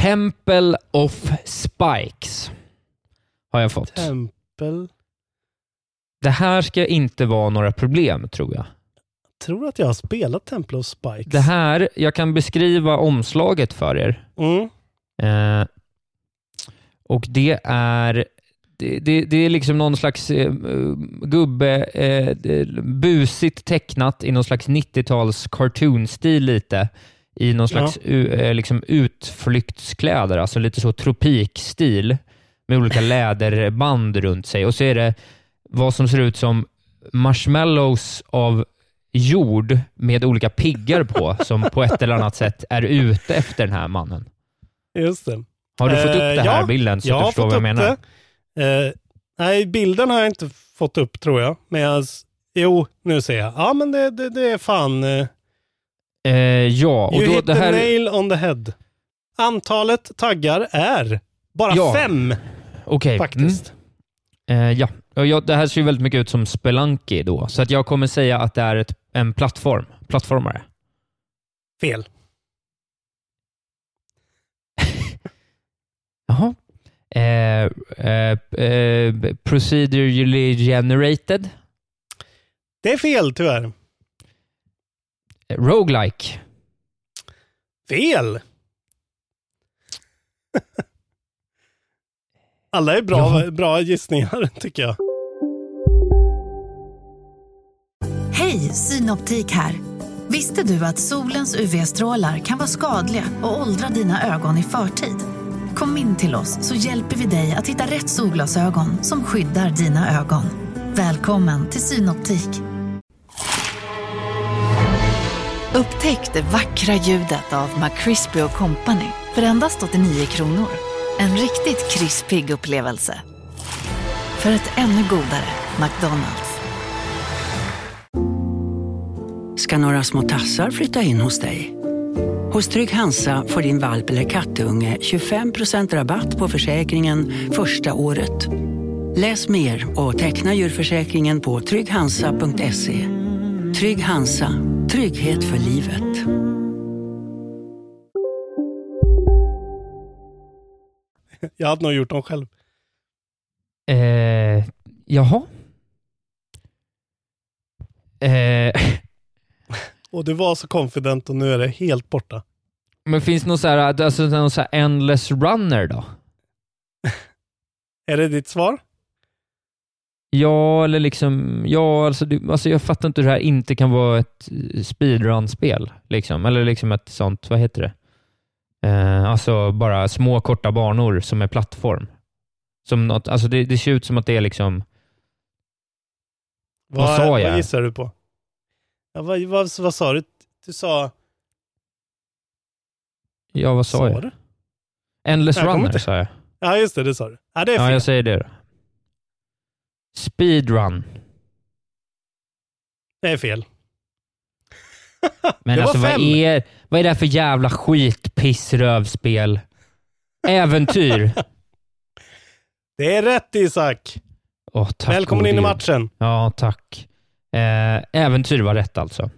Temple of Spikes har jag fått. Tempel. Det här ska inte vara några problem tror jag. Tror att jag har spelat Temple of Spikes. Det här, jag kan beskriva omslaget för er. Mm. Eh, och det är det, det, det är liksom någon slags eh, gubbe, eh, busigt tecknat i någon slags 90-tals cartoon-stil lite. I någon slags u, eh, liksom utflyktskläder, alltså lite så tropikstil med olika läderband runt sig. Och så är det vad som ser ut som marshmallows av jord med olika piggar på, som på ett eller annat sätt är ute efter den här mannen. Just det. Har du fått upp Eh, det här ja, bilden så jag att du förstår vad jag menar? Det. Eh, nej, bilden har jag inte fått upp tror jag. Men jag, jo, nu ser jag. Ja, men det, det, det är fan... Eh, Eh, ja, och you då, hit det the här... nail on the head. Antalet taggar är bara Ja. fem Okej. faktiskt. Mm. Eh, ja. Och jag, det här ser ju väldigt mycket ut som Spelunky då, så att jag kommer säga att det är ett, en plattform. Plattformare. Fel. Jaha. Eh, eh, eh, procedurally generated. Det är fel tyvärr. Roguelike. Fel! Alla är bra, Ja. bra gissningar tycker jag. Hej, Synoptik här. Visste du att solens UV-strålar kan vara skadliga och åldra dina ögon i förtid? Kom in till oss så hjälper vi dig att hitta rätt solglasögon som skyddar dina ögon. Välkommen till Synoptik. Upptäck det vackra ljudet av McCrispy Company för endast 89 kronor. En riktigt krispig upplevelse. För ett ännu godare McDonalds. ska några små tassar flytta in hos dig. Hos Trygg Hansa får din valp eller kattunge 25% rabatt på försäkringen första året. Läs mer och teckna djurförsäkringen på trygghansa.se. Trygg Hansa, trygghet för livet. Jag hade nog gjort dem själv. Eh, jaha. Eh, Och du var så confident och nu är det helt borta. Men finns det någon så här, alltså någon så här endless runner då? Är det ditt svar? Ja, eller liksom, ja, alltså, du, alltså jag fattar inte hur det här inte kan vara ett eh, speedrun-spel. Liksom. Eller liksom ett sånt, vad heter det? Eh, alltså bara små korta banor som är plattform. Som något, alltså det, det ser ut som att det är liksom, Vad sa jag? Vad gissar du på? Ja, vad, vad, vad sa du? Du sa... ja vad sa, Sa jag? du? Endless Jag kommer runner sa jag. Ja, just det, det sa du. Ja, det är Ja, fel. jag säger det då. Speedrun. Det är fel. Men Det var alltså vad fem. är, vad är det här för jävla skit, piss, rövspel? Äventyr. Det är rätt Isak. Åh, tack Välkommen in i matchen. Ja, tack. Eh, äventyr var rätt alltså.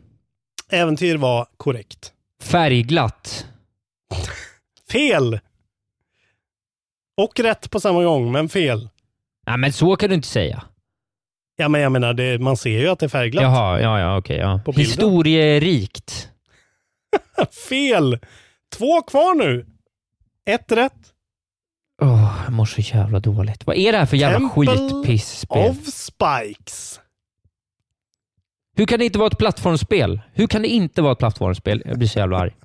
Äventyr var korrekt. Färgglatt. Fel! Och rätt på samma gång, men fel. Nej, men så kan du inte säga. Ja, men jag menar, det, man ser ju att det är färgglatt. Jaha, ja, ja, okej. ja. På bilden. Historierikt. Fel! Två kvar nu. Ett rätt. Åh, jag mår så jävla dåligt. Vad är det här för jävla Temple skitpissspel? Of Spikes. Hur kan det inte vara ett plattformsspel? Hur kan det inte vara ett plattformsspel? Jag blir så jävla arg.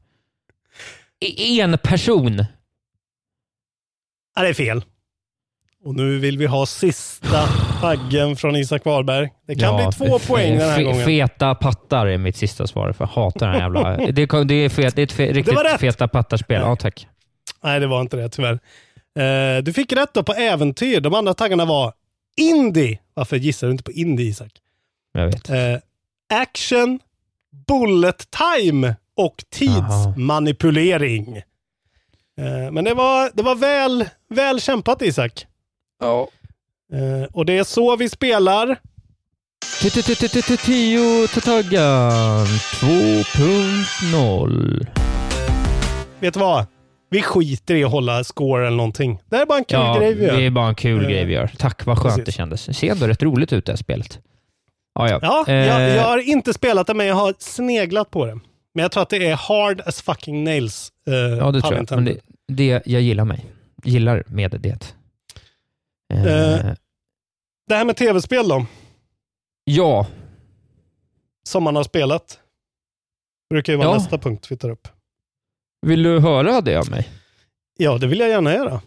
I- En person. Ja, det är fel. Och nu vill vi ha sista taggen från Isak Wahlberg. Det kan Ja, bli två poäng den här gången. Feta pattar är mitt sista svar, för jag hatar den här jävla... Det, det är, fet, det är ett fe, riktigt rätt. feta pattarspel. Ja, tack. Nej, det var inte det tyvärr. Eh, du fick rätt då på äventyr. De andra taggarna var indie. Varför gissar du inte på indie, Isak? Jag vet. Eh, action, bullet time och tidsmanipulering. Eh, men det var, det var väl, väl kämpat, Isak. Ja. Eh, och det är så vi spelar. Tio taggan 2.0. Vet du vad? Vi skiter i att hålla score eller någonting. Det här är bara en kul Ja, grej vi gör. det är bara en kul Eh, grej vi gör. Tack, vad skönt precis. det kändes. Det ser ändå rätt roligt ut det här spelet. Ja, ja. Ja, Eh, jag, jag har inte spelat det, men jag har sneglat på det. Men jag tror att det är hard as fucking nails. eh, ja, det tror jag. Men det, det, jag gillar mig. Gillar med det. Eh, Eh. Det här med tv-spel då, ja, som man har spelat. Brukar ju vara Ja. nästa punkt vi tar upp. vill du höra det av mig? Ja, det vill jag gärna göra.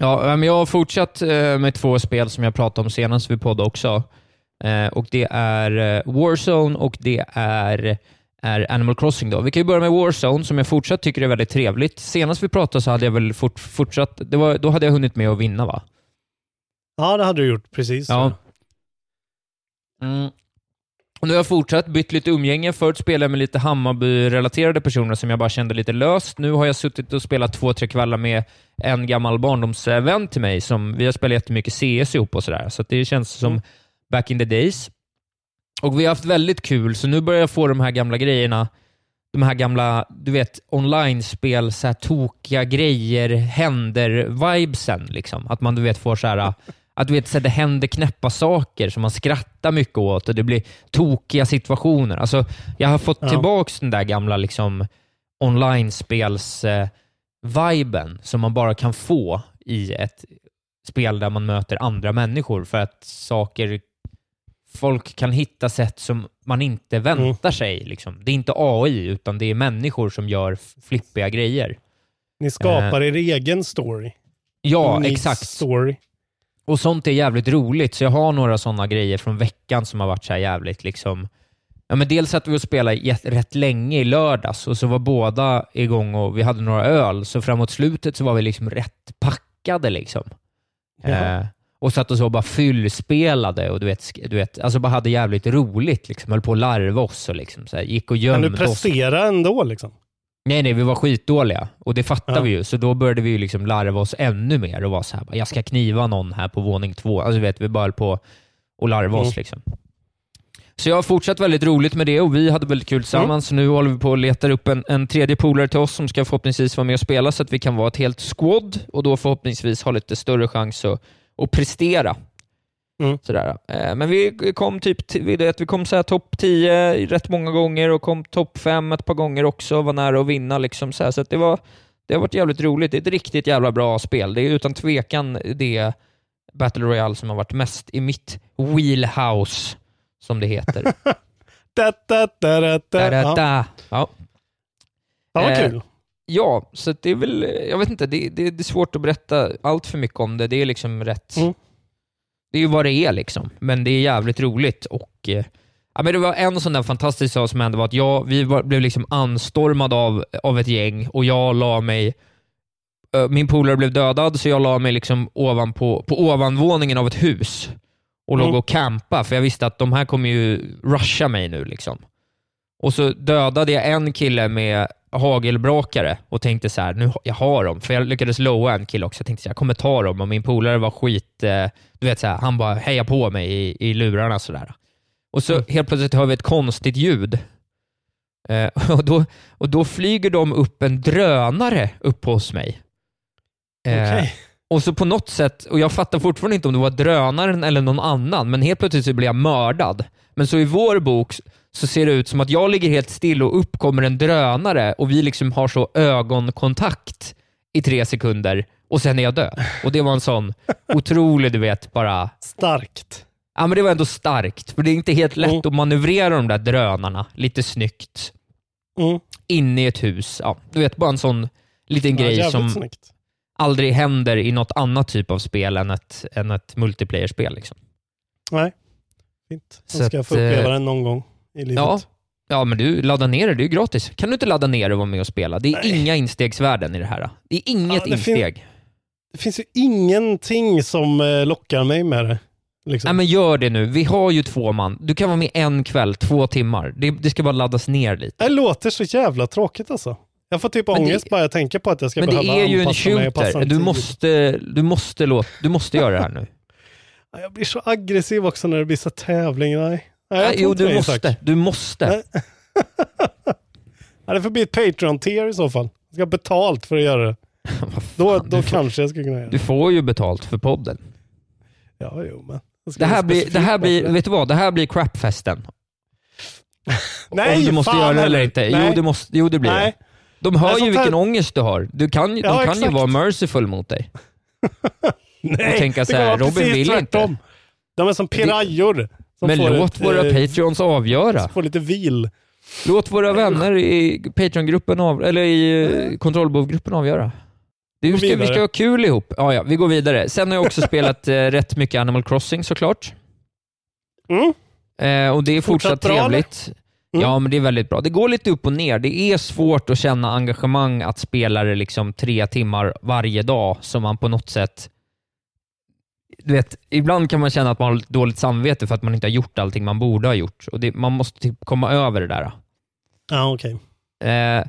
Ja, men jag har fortsatt eh, med två spel som jag pratade om senast vi poddade också. Eh, och det är Warzone och det är, är Animal Crossing. Då. Vi kan ju börja med Warzone, som jag fortsatt tycker är väldigt trevligt. Senast vi pratade så hade jag väl fort, fortsatt, det var, då hade jag hunnit med att vinna va? Ja, det hade du gjort. Precis. Ja. Mm. Och nu har jag fortsatt, bytt lite umgänge. Förut spelade jag med lite Hammarby-relaterade personer som jag bara kände lite löst. Nu har jag suttit och spelat två, tre kvällar med en gammal barndomsvän till mig. Som, vi har spelat jättemycket CS ihop och sådär, så det känns som back in the days. Och vi har haft väldigt kul, så nu börjar jag få de här gamla grejerna de här gamla, du vet, online-spel, så här tokiga grejer, händer-vibesen. Liksom. Att man du vet får så här, att du vet, så här, det händer knäppa saker som man skrattar mycket åt och det blir tokiga situationer. Alltså, jag har fått Ja. tillbaka den där gamla liksom, online-spels-viben som man bara kan få i ett spel där man möter andra människor för att saker folk kan hitta sätt som man inte väntar sig. Liksom. Det är inte AI, utan det är människor som gör flippiga grejer. Ni skapar Eh, er egen story. Ja, Unique exakt. Story. Och sånt är jävligt roligt, så jag har några sådana grejer från veckan som har varit så här jävligt liksom... Ja, men dels att vi och spelade rätt länge i lördags och så var båda igång och vi hade några öl, så framåt slutet så var vi liksom rätt packade. liksom. Jaha. Eh, och satt och så bara fyllspelade och du vet, du vet, alltså bara hade jävligt roligt. Liksom. Höll på att larva oss och liksom, så här, gick och gömde du oss. prestera ändå liksom? Nej, nej, vi var skitdåliga och det fattade Ja. vi ju, så då började vi ju liksom larva oss ännu mer och vara så här, jag ska kniva någon här på våning två. Alltså vet, vi bara höll på att larva oss Mm. liksom. Så jag har fortsatt väldigt roligt med det och vi hade väldigt kul tillsammans. Så nu håller vi på och letar upp en, en tredje polare till oss som ska förhoppningsvis vara med och spela så att vi kan vara ett helt squad och då förhoppningsvis ha lite större chans att, att prestera. Mm. Sådär. Eh, Men vi kom typ vi kom så här topp 10 rätt många gånger och kom topp 5 ett par gånger också och var nära att vinna. Liksom så så det, var, det har varit jävligt roligt. Det är ett riktigt jävla bra spel. Det är utan tvekan det Battle Royale som har varit mest i mitt wheelhouse, som det heter. Da, da, da, da, da. Ja. Da-da-da. Ja. Ja, vad Eh, kul. Ja, så det är väl, jag vet inte, det, det, det är svårt att berätta allt för mycket om det. Det är liksom rätt, Mm. det är ju vad det är liksom, men det är jävligt roligt och eh, Ja, men det var en sån där fantastisk sak som hände var att jag, vi var, blev liksom anstormade av, av ett gäng och jag la mig min polare blev dödad, så jag la mig liksom ovanpå, på ovanvåningen av ett hus och låg Mm. och campa, för jag visste att de här kommer ju rusha mig nu. Liksom. Och så dödade jag en kille med hagelbrakare och tänkte så här, nu jag har dem. För jag lyckades lowa en kille också. Jag tänkte så här, jag kommer ta dem och min polare var skit, eh, du vet så här, han bara heja på mig i, i lurarna sådär. Och så helt plötsligt hör vi ett konstigt ljud. Eh, och, då, och då flyger de upp en drönare upp hos mig. Eh, Okej. och så på något sätt, och jag fattar fortfarande inte om det var drönaren eller någon annan, men helt plötsligt så blir jag mördad. Men så i vår bok så ser det ut som att jag ligger helt still och upp kommer en drönare och vi liksom har så ögonkontakt i tre sekunder och sen är jag död. Och det var en sån otrolig, du vet, bara... Starkt. Ja, men det var ändå starkt, för det är inte helt lätt Mm. att manövrera de där drönarna lite snyggt Mm. inne i ett hus. Ja, du vet, bara en sån liten Ja, grej som snyggt. aldrig händer i något annat typ av spel än ett, än ett multiplayer-spel. Liksom. Nej. Fint. Så ska jag att, få uppleva eh, den någon gång i livet. Ja, ja, men du, ladda ner det. Det är ju gratis. Kan du inte ladda ner och vara med och spela? Det är Nej. inga instegsvärden i det här. Det är inget Ja, det fin- insteg. Det finns ju ingenting som eh, lockar mig med det. Liksom. Nej, men gör det nu. Vi har ju två man. Du kan vara med en kväll, två timmar. Det, det ska bara laddas ner lite. Det låter så jävla tråkigt alltså. Jag får typ Men det- ångest bara jag tänker på att jag ska Men det behöva är ju en anpassa mig shooter. en Du måste, du, måste låta, du måste göra det här nu. Ja, Jag blir så aggressiv också när det blir så tävling. Nej, Nej jo, du måste. Isak. Du måste. Ja, det får bli ett Patreon-tier i så fall. Jag ska ha betalt för att göra det. Då, då du får- kanske jag skulle kunna göra det. Du får ju betalt för podden. Ja, jo, men. Det här blir, det här blir, vet du vad? Det här blir crapfesten. Nej, Om du måste fan göra det eller inte. Nej. Jo, det, måste, jo, det blir Nej. det. De hör Nej, ju vilken här- ångest du har. Du kan, ju- de Ja, kan ju exakt. vara merciful mot dig. Nej, och tänka det så här, vara Robin precis vill tvärtom. inte. De är som pirajor. Men låt ett, våra eh, patreons avgöra. Får lite vil. Låt våra vänner i Patreon-gruppen av, eller i eh, kontrollbovgruppen avgöra. Vi, ska, vi ska ha kul ihop. Ja, ja, vi går vidare. Sen har jag också spelat eh, rätt mycket Animal Crossing såklart. Eh, och det är fortsatt, Fortsatt trevligt. Ja, men det är väldigt bra. Det går lite upp och ner. Det är svårt att känna engagemang att spela det liksom tre timmar varje dag, som man på något sätt... Du vet, ibland kan man känna att man har dåligt samvete för att man inte har gjort allting man borde ha gjort. Och det, man måste typ komma över det där. Ja, okej. Eh,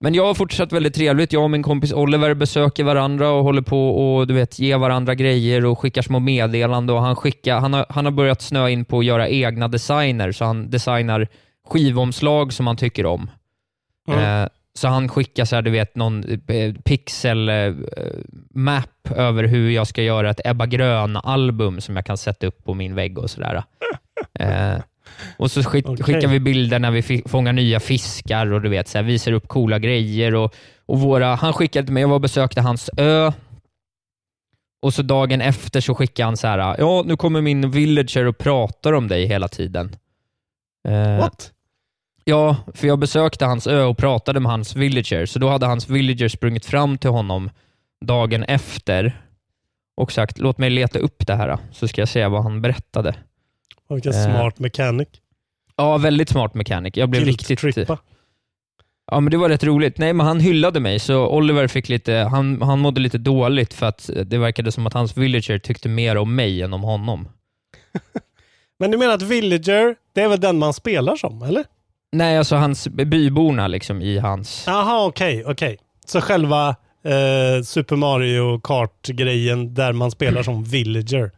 men jag har fortsatt väldigt trevligt. Jag och min kompis Oliver besöker varandra och håller på och du vet, ger varandra grejer och skickar små meddelanden. Och han, skickar, han, har, han har börjat snöa in på att göra egna designer, så han designar skivomslag som han tycker om. Mm. Eh, så han skickar så här, du vet, någon eh, pixel-map över hur jag ska göra ett Ebba Grön-album som jag kan sätta upp på min vägg och sådär. Eh, och så skick, Okej. skickar vi bilder när vi fångar nya fiskar och du vet, så här, visar upp coola grejer. Och, och våra, han skickade till mig, jag var och besökte hans ö. Och så dagen efter så skickade han så här, ja nu kommer min villager och pratar om dig hela tiden. Eh, What? Ja, för jag besökte hans ö och pratade med hans villager, så då hade hans villager sprungit fram till honom dagen efter och sagt låt mig leta upp det här så ska jag se vad han berättade. Vilken Eh, smart mechanic. Ja, väldigt smart mechanic. Jag blev riktigt... Guilt-trippa. Ja, men det var rätt roligt. Nej, men han hyllade mig, så Oliver fick lite... Han, han mådde lite dåligt för att det verkade som att hans villager tyckte mer om mig än om honom. Men du menar att Villager, det är väl den man spelar som, eller? Nej, alltså hans byborna liksom i hans... Jaha, okej, okej. Så själva eh, Super Mario Kart-grejen där man spelar som Villager.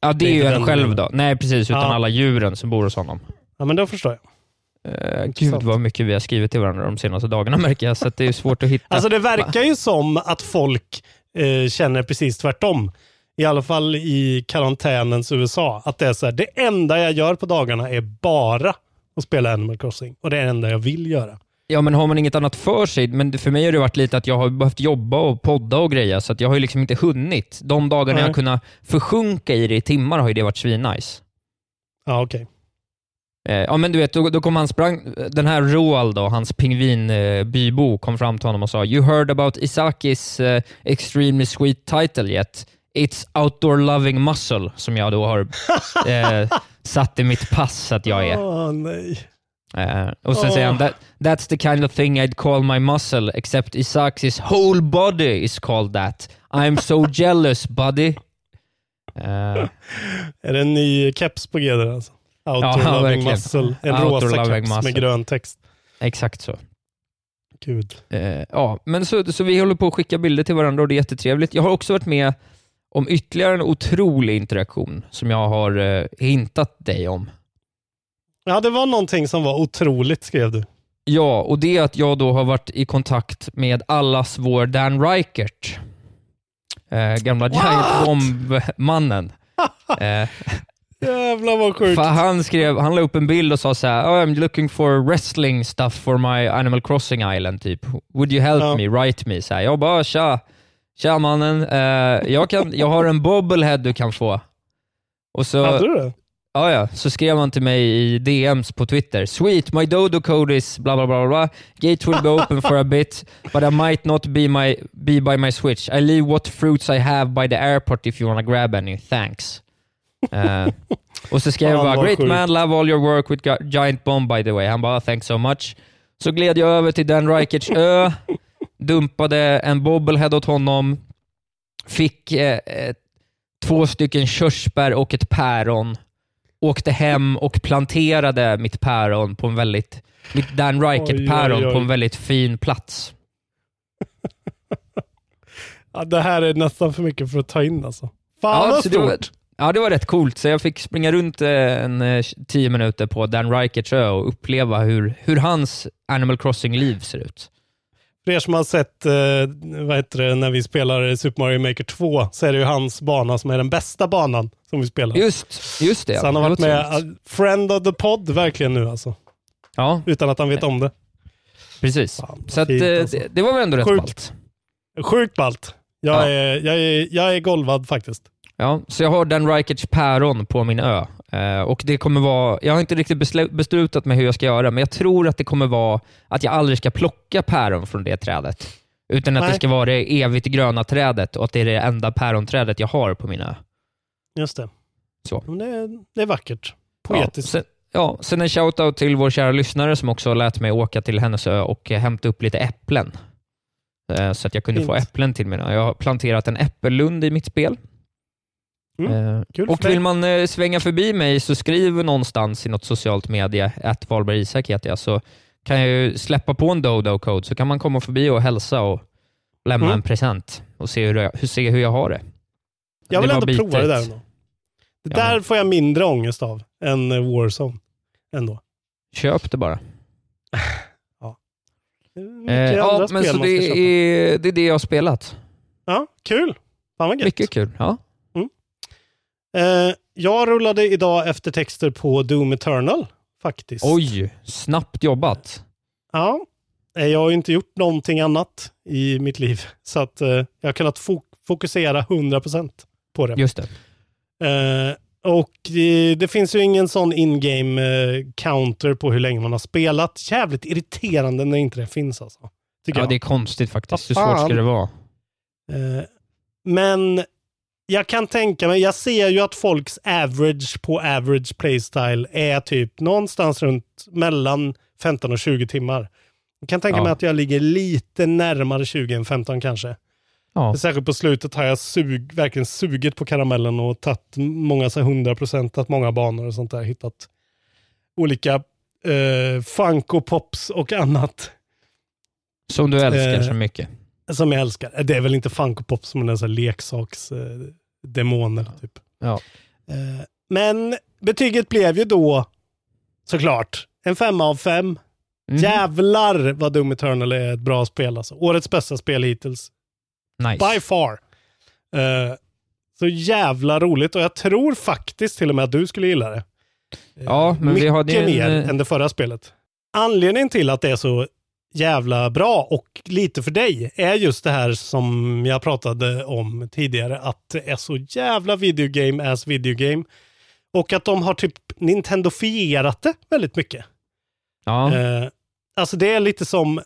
Ja, det Det är ju en själv då. Nej, precis. Utan Ja. alla djuren som bor hos honom. Ja, men då förstår jag. Uh, gud vad mycket vi har skrivit till varandra de senaste dagarna märker jag, så det är svårt att hitta. Alltså det verkar ju som att folk eh, känner precis tvärtom. I alla fall i karantänens USA. Att det är så här, det enda jag gör på dagarna är bara att spela Animal Crossing. Och det är det enda jag vill göra. Ja, men har man inget annat för sig, men för mig har det varit lite att jag har behövt jobba och podda och greja, så att jag har ju liksom inte hunnit. De dagarna Nej. jag kunnat försjunka i det i timmar har ju det varit svinnice. Ja, okej. Eh, ja, men du vet, då, då kom han sprang, den här Roald då, hans pingvinbybo, kom fram till honom och sa “You heard about Isakis eh, extremely sweet title yet? It's outdoor loving muscle” som jag då har eh, satt i mitt pass att jag är. Åh, nej. Eh, och sen Åh. säger han That, “That's the kind of thing I'd call my muscle, except Isakis whole body is called that. I'm so jealous buddy.” Eh, Är det en ny keps på G där alltså? Outdoor Ja, Loving. Muscle. En Outdoor rosa keps muscle. med grön text. exakt så. Gud. Eh, ja, men så, så vi håller på att skicka bilder till varandra och det är jättetrevligt. Jag har också varit med om ytterligare en otrolig interaktion som jag har eh, hintat dig om. Ja, det var någonting som var otroligt skrev du. Ja, och det är att jag då har varit i kontakt med allas vår Dan Reichert. Eh, gamla Giant Bomb-mannen. Eh, Jävlar vad sjukt. han, skrev, han la upp en bild och sa så här, oh, I'm looking for wrestling stuff for my Animal Crossing Island, typ. Would you help Ja. me, write me? Så här, jag bara, tja, tja mannen, eh, jag, kan, jag har en bobblehead du kan få. Och så, Hade du det? Ja, ja. Så skrev han till mig i DMs på Twitter. Sweet, my dodo code is bla bla bla bla. Gate will be open for a bit, but I might not be, my, be by my switch. I leave what fruits I have by the airport if you wanna grab any. Thanks. Eh, och så skrev jag bara, great man, love all your work with Gi- Giant Bomb by the way. Han bara, thanks so much. Så gled jag över till Dan Reicherts ö, dumpade en bobblehead åt honom, fick eh, eh, två stycken körsbär och ett päron, åkte hem och planterade mitt päron på en väldigt, mitt Dan Reichert-päron på en väldigt fin plats. Ja, det här är nästan för mycket för att ta in alltså. Fan Ja, vad så det var, stort. ja, det var rätt coolt. Så jag fick springa runt eh, en eh, tio minuter på Dan Reicherts ö och uppleva hur, hur hans Animal Crossing-liv ser ut. För er som har sett, eh, vad heter det, när vi spelar Super Mario Maker 2, så är det ju hans bana som är den bästa banan som vi spelar. Just, just det. så han har varit var med, uh, friend of the pod verkligen nu alltså. Ja, Utan att han vet om det. precis. Fan, Så att, eh, alltså. det, det var väl ändå rätt Sjukt. ballt. Sjukt ballt. Jag, Ja. är, jag, är, jag är golvad faktiskt. Ja, så jag har Dan Reicherts päron på min ö. Eh, och det kommer vara, jag har inte riktigt beslu- beslutat mig hur jag ska göra, men jag tror att det kommer vara att jag aldrig ska plocka päron från det trädet. Utan att Nej. det ska vara det evigt gröna trädet och att det är det enda päronträdet jag har på min ö. Just det. Så. Men det, är- det är vackert. Poetiskt. Ja, sen, ja, sen en shout-out till vår kära lyssnare som också lät mig åka till hennes ö och hämta upp lite äpplen. Eh, Så att jag kunde få Fint. äpplen till mig. Jag har planterat en äppellund i mitt spel. Mm, Eh, och vill man eh, svänga förbi mig så skriv någonstans i något socialt medie, att Valberg Isak heter jag, så kan jag ju släppa på en Dodo-code så kan man komma förbi och hälsa och lämna Mm. en present och se hur, jag, hur, se hur jag har det. Jag vill Det ändå prova det där. Ändå. Det Ja. där får jag mindre ångest av än eh, Warzone. Ändå. Köp det bara. Det är Eh, ja, men så det är, det är det jag har spelat. Ja, kul. Fan vad gött. Mycket kul. Ja. Eh, jag rullade idag efter texter på Doom Eternal faktiskt. Oj, snabbt jobbat. Ja, eh, jag har ju inte gjort någonting annat i mitt liv. Så att eh, jag har kunnat fo- fokusera 100% på det. Just det. Eh, och det finns ju ingen sån in-game eh, counter på hur länge man har spelat. Jävligt irriterande när inte det finns alltså. Ja, jag. det är konstigt faktiskt. Hur svårt ska det vara? Eh, men jag kan tänka mig, jag ser ju att folks average på average playstyle är typ någonstans runt mellan 15 och 20 timmar. Jag kan tänka Ja. mig att jag ligger lite närmare 20 än 15 kanske. Ja. Särskilt på slutet har jag sug, verkligen sugit på karamellen och tagit många, så här 100% tagit många banor och sånt där. Hittat olika eh, Funko Pops och annat Som du älskar Eh, så mycket. Som jag älskar. Det är väl inte Funko Pops som är så här leksaks eh, demoner typ. Ja. Eh, men betyget blev ju då såklart en femma av fem. Mm. Jävlar vad Doom Eternal är ett bra spel alltså. Årets bästa spel hittills. Nice. By far. Eh, så jävla roligt och jag tror faktiskt till och med att du skulle gilla det. Ja, men vi Mycket hade ju en, mer eh, än det förra spelet. Anledningen till att det är så jävla bra och lite för dig är just det här som jag pratade om tidigare, att det är så jävla videogame as videogame. Och att de har typ Nintendofierat det väldigt mycket. Ja. Eh, alltså det är lite som,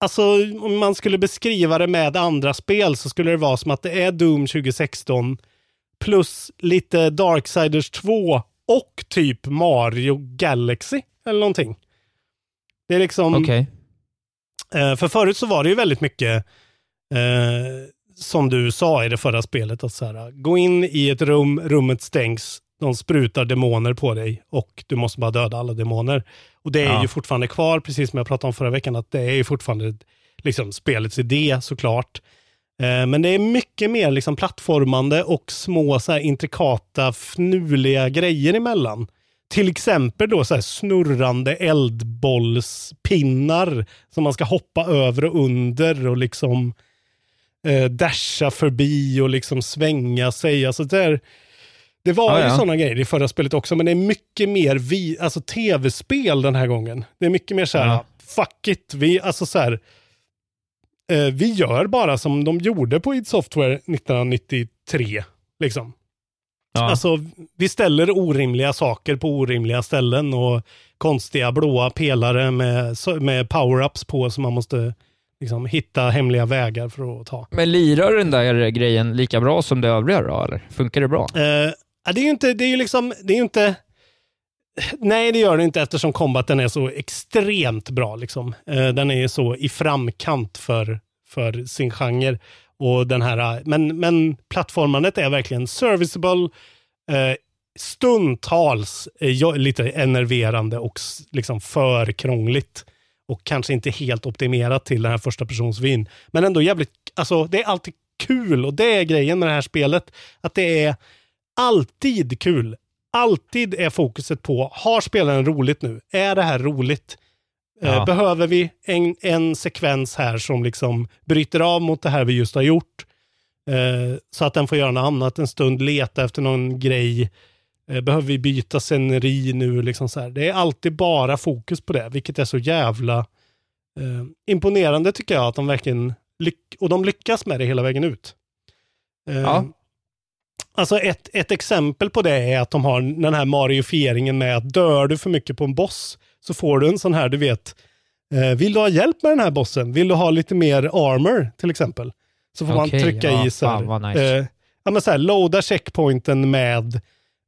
alltså om man skulle beskriva det med andra spel så skulle det vara som att det är Doom 2016 plus lite Darksiders 2 och typ Mario Galaxy eller någonting. Det är liksom, Okej. Eh, för förut så var det ju väldigt mycket eh, som du sa i det förra spelet, att så här, gå in i ett rum, rummet stängs, de sprutar demoner på dig och du måste bara döda alla demoner. Och det är Ja. ju fortfarande kvar, precis som jag pratade om förra veckan, att det är ju fortfarande liksom spelets idé såklart. Eh, men det är mycket mer liksom plattformande och små så här intrikata, fnuliga grejer emellan. Till exempel då så här snurrande eldbollspinnar som man ska hoppa över och under och liksom eh, dasha förbi och liksom svänga sig. Alltså det, är, det var Ja, ju ja. sådana grejer i förra spelet också, men det är mycket mer vi, alltså tv-spel den här gången. Det är mycket mer så här, Ja. fuck it, vi, alltså så här, eh, vi gör bara som de gjorde på id Software 1993. Liksom. Ja. Alltså, vi ställer orimliga saker på orimliga ställen och konstiga blåa pelare med, med power-ups på som man måste liksom, hitta hemliga vägar för att ta. Men lirar den där grejen lika bra som det övriga då, eller? Funkar det bra? Eh, det är ju inte, det är ju liksom, det är ju inte, nej det gör det inte eftersom combaten är så extremt bra liksom. Eh, den är ju så i framkant för, för sin genre. Och den här, men, men plattformandet är verkligen serviceable, eh, stundtals eh, lite enerverande och liksom för krångligt. Och kanske inte helt optimerat till den här första persons vin. Men ändå jävligt, alltså det är alltid kul och det är grejen med det här spelet. Att det är alltid kul. Alltid är fokuset på, har spelaren roligt nu? Är det här roligt? Eh, Ja. Behöver vi en, en sekvens här som liksom bryter av mot det här vi just har gjort? Eh, så att den får göra något annat en stund, leta efter någon grej. Eh, behöver vi byta sceneri nu? Liksom så här. Det är alltid bara fokus på det, vilket är så jävla eh, imponerande tycker jag att de verkligen och de lyckas med det hela vägen ut. Eh, Ja. Alltså ett, ett exempel på det är att de har den här marifieringen med att dör du för mycket på en boss så får du en sån här, du vet, eh, vill du ha hjälp med den här bossen? Vill du ha lite mer armor till exempel? Så får Okej, man trycka ja, i så här, fan nice. eh, ja men så här, loada checkpointen med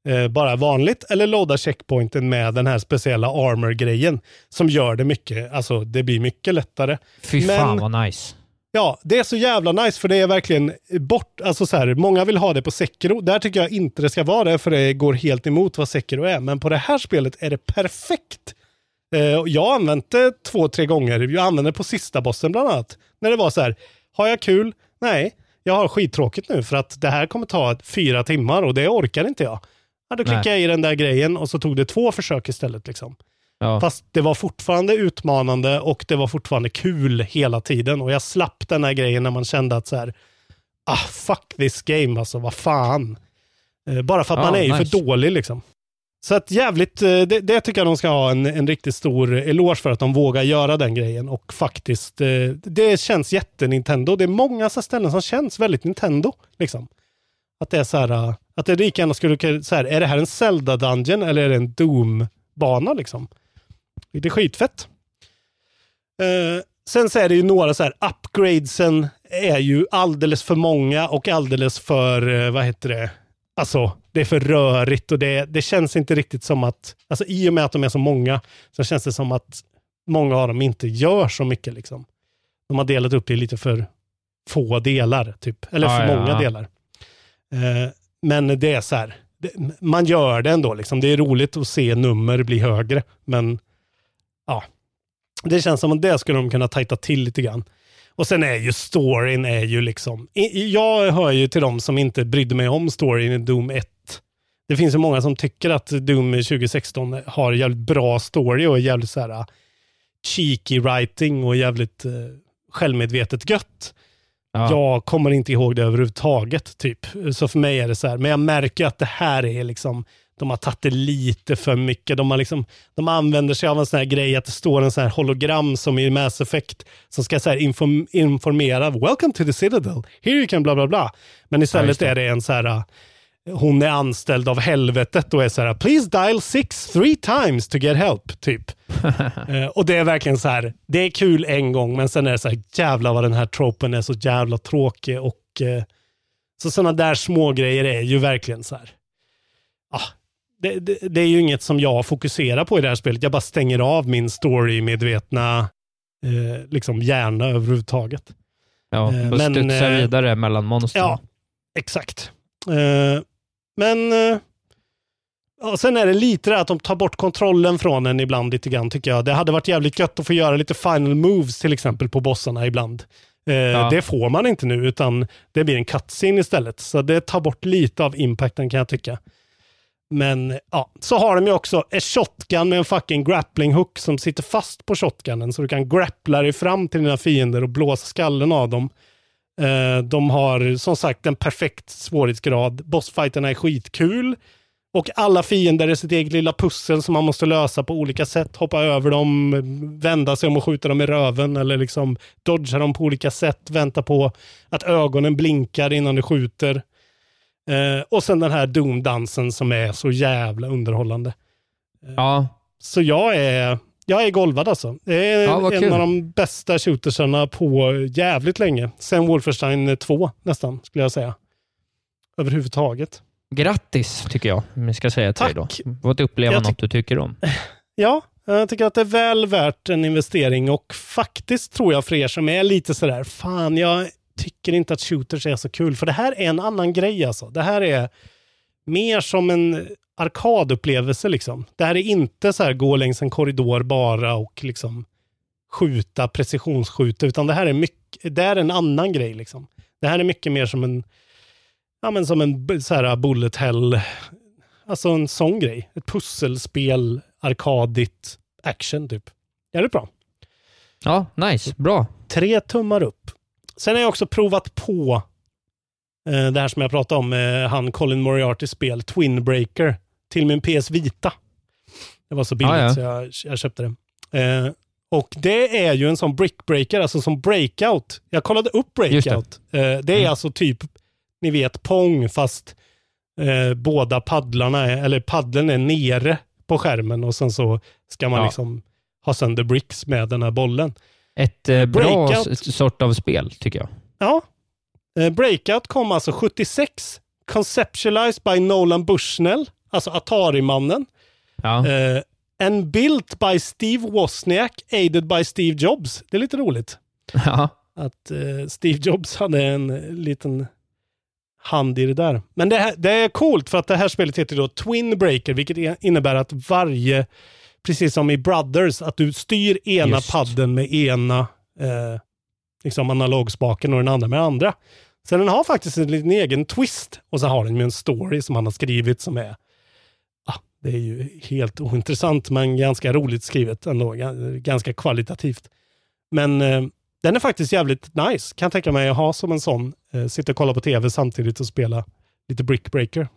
eh, bara vanligt eller loada checkpointen med den här speciella armor-grejen som gör det mycket, alltså det blir mycket lättare. Fy Men- fan vad nice. Ja, det är så jävla nice för det är verkligen bort, alltså så här, många vill ha det på Sekiro. Där tycker jag inte det ska vara det för det går helt emot vad Sekiro är. Men på det här spelet är det perfekt. Eh, jag har använt det två, tre gånger. Jag använde det på sista bossen bland annat. När det var så här, har jag kul? Nej, jag har skittråkigt nu för att det här kommer ta fyra timmar och det orkar inte jag. Ja, då klickade jag i den där grejen och så tog det två försök istället. Liksom. Ja. Fast det var fortfarande utmanande och det var fortfarande kul hela tiden. Och jag slapp den här grejen när man kände att så här, ah fuck this game alltså, vad fan. Eh, bara för att Ja, man är ju nice. för dålig liksom. Så att jävligt, eh, det, det tycker jag de ska ha en, en riktigt stor eloge för att de vågar göra den grejen. Och faktiskt, eh, det känns jätte-Nintendo. Det är många så ställen som känns väldigt Nintendo. Liksom. Att det är så här, eh, att det lika gärna skulle kunna, så här, är det här en Zelda-dungeon eller är det en Doom-bana liksom? Det är skitfett. Eh, sen så är det ju några så här, upgradesen är ju alldeles för många och alldeles för, vad heter det, alltså det är för rörigt och det, det känns inte riktigt som att, alltså i och med att de är så många, så känns det som att många av dem inte gör så mycket liksom. De har delat upp det i lite för få delar, typ. Eller Ja, för ja, många delar. Eh, men det är så här, det, man gör det ändå liksom. Det är roligt att se nummer bli högre, men ja, det känns som att det skulle de kunna tajta till lite grann. Och sen är ju storyn är ju liksom, jag hör ju till de som inte brydde mig om storyn i Doom 1. Det finns ju många som tycker att Doom 2016 har jävligt bra story och jävligt så här uh, cheeky writing och jävligt uh, självmedvetet gött. Ja. Jag kommer inte ihåg det överhuvudtaget, typ. Så för mig är det så här, men jag märker att det här är liksom, de har tagit det lite för mycket. De, har liksom, de använder sig av en sån här grej att det står en sån här hologram som i Mass Effect som ska så här inform, informera, welcome to the Citadel, here you can bla bla bla. Men Ja, istället just det. är det en så här, hon är anställd av helvetet och är så här, please dial six three times to get help, typ. Eh, och det är verkligen så här, det är kul en gång, men sen är det så här, jävla vad den här tropen är så jävla tråkig och eh, så sådana där små grejer är ju verkligen så här, ah, det, det, det är ju inget som jag fokuserar på i det här spelet. Jag bara stänger av min story-medvetna eh, liksom hjärna överhuvudtaget. Ja, Eh, och men, studsa eh, vidare mellan monstren. Ja, exakt. Eh, men eh, ja, sen är det lite det att de tar bort kontrollen från en ibland lite grann tycker jag. Det hade varit jävligt gött att få göra lite final moves till exempel på bossarna ibland. Eh, Ja. Det får man inte nu utan det blir en cutscene istället. Så det tar bort lite av impacten kan jag tycka. Men ja, så har de ju också en shotgun med en fucking grappling hook som sitter fast på shotgunnen så du kan grappla dig fram till dina fiender och blåsa skallen av dem. Eh, de har som sagt en perfekt svårighetsgrad. Bossfighterna är skitkul. Och alla fiender är sitt eget lilla pussel som man måste lösa på olika sätt. Hoppa över dem, vända sig om och skjuta dem i röven eller liksom dodga dem på olika sätt. Vänta på att ögonen blinkar innan du skjuter. Eh, och sen den här Doom-dansen som är så jävla underhållande. Ja, Så jag är, jag är golvad alltså. Det är Ja, en kul. av de bästa shootersarna på jävligt länge. Sen Wolfenstein 2 nästan, skulle jag säga. Överhuvudtaget. grattis tycker jag, om jag ska säga till dig då. Tack. Fått uppleva något du tycker om. Ja, jag tycker att det är väl värt en investering och faktiskt tror jag för er som är lite sådär, fan jag tycker inte att shooters är så kul, för det här är en annan grej alltså. Det här är mer som en arkadupplevelse liksom. Det här är inte så här gå längs en korridor bara och liksom skjuta, precisionsskjuta, utan det här är mycket, det är en annan grej liksom. Det här är mycket mer som en, ja men som en så här bullet hell, alltså en sån grej. Ett pusselspel, arkadigt, action typ. Jävligt bra. Ja, nice. Bra. Tre tummar upp. Sen har jag också provat på eh, det här som jag pratade om, eh, han Colin Moriartys spel Twin Breaker till min PS Vita. Det var så billigt Ah, ja. så jag, jag köpte det. Eh, och det är ju en sån brickbreaker, alltså som breakout. Jag kollade upp Just det. breakout. Eh, det är Mm. alltså typ, ni vet, pong fast eh, båda paddlarna, är, eller paddeln är nere på skärmen och sen så ska man Ja. liksom ha sönder bricks med den här bollen. Ett eh, bra Breakout. sort av spel, tycker jag. Ja. Eh, Breakout kom alltså 76. Conceptualized by Nolan Bushnell. alltså Atari-mannen. Ja. Eh, and built by Steve Wozniak, aided by Steve Jobs. Det är lite roligt. Ja. Att eh, Steve Jobs hade en liten hand i det där. Men det, här, det är coolt för att det här spelet heter då Twin Breaker, vilket är- innebär att varje, precis som i Brothers, att du styr ena Just. padden med ena eh, liksom analogspaken och den andra med den andra. Så den har faktiskt en liten egen twist och så har den ju en story som han har skrivit som är ah, det är ju helt ointressant men ganska roligt skrivet ändå, ga- ganska kvalitativt. Men eh, den är faktiskt jävligt nice, kan jag tänka mig att ha som en sån. Eh, sitta och kolla på tv samtidigt och spela lite Brickbreaker.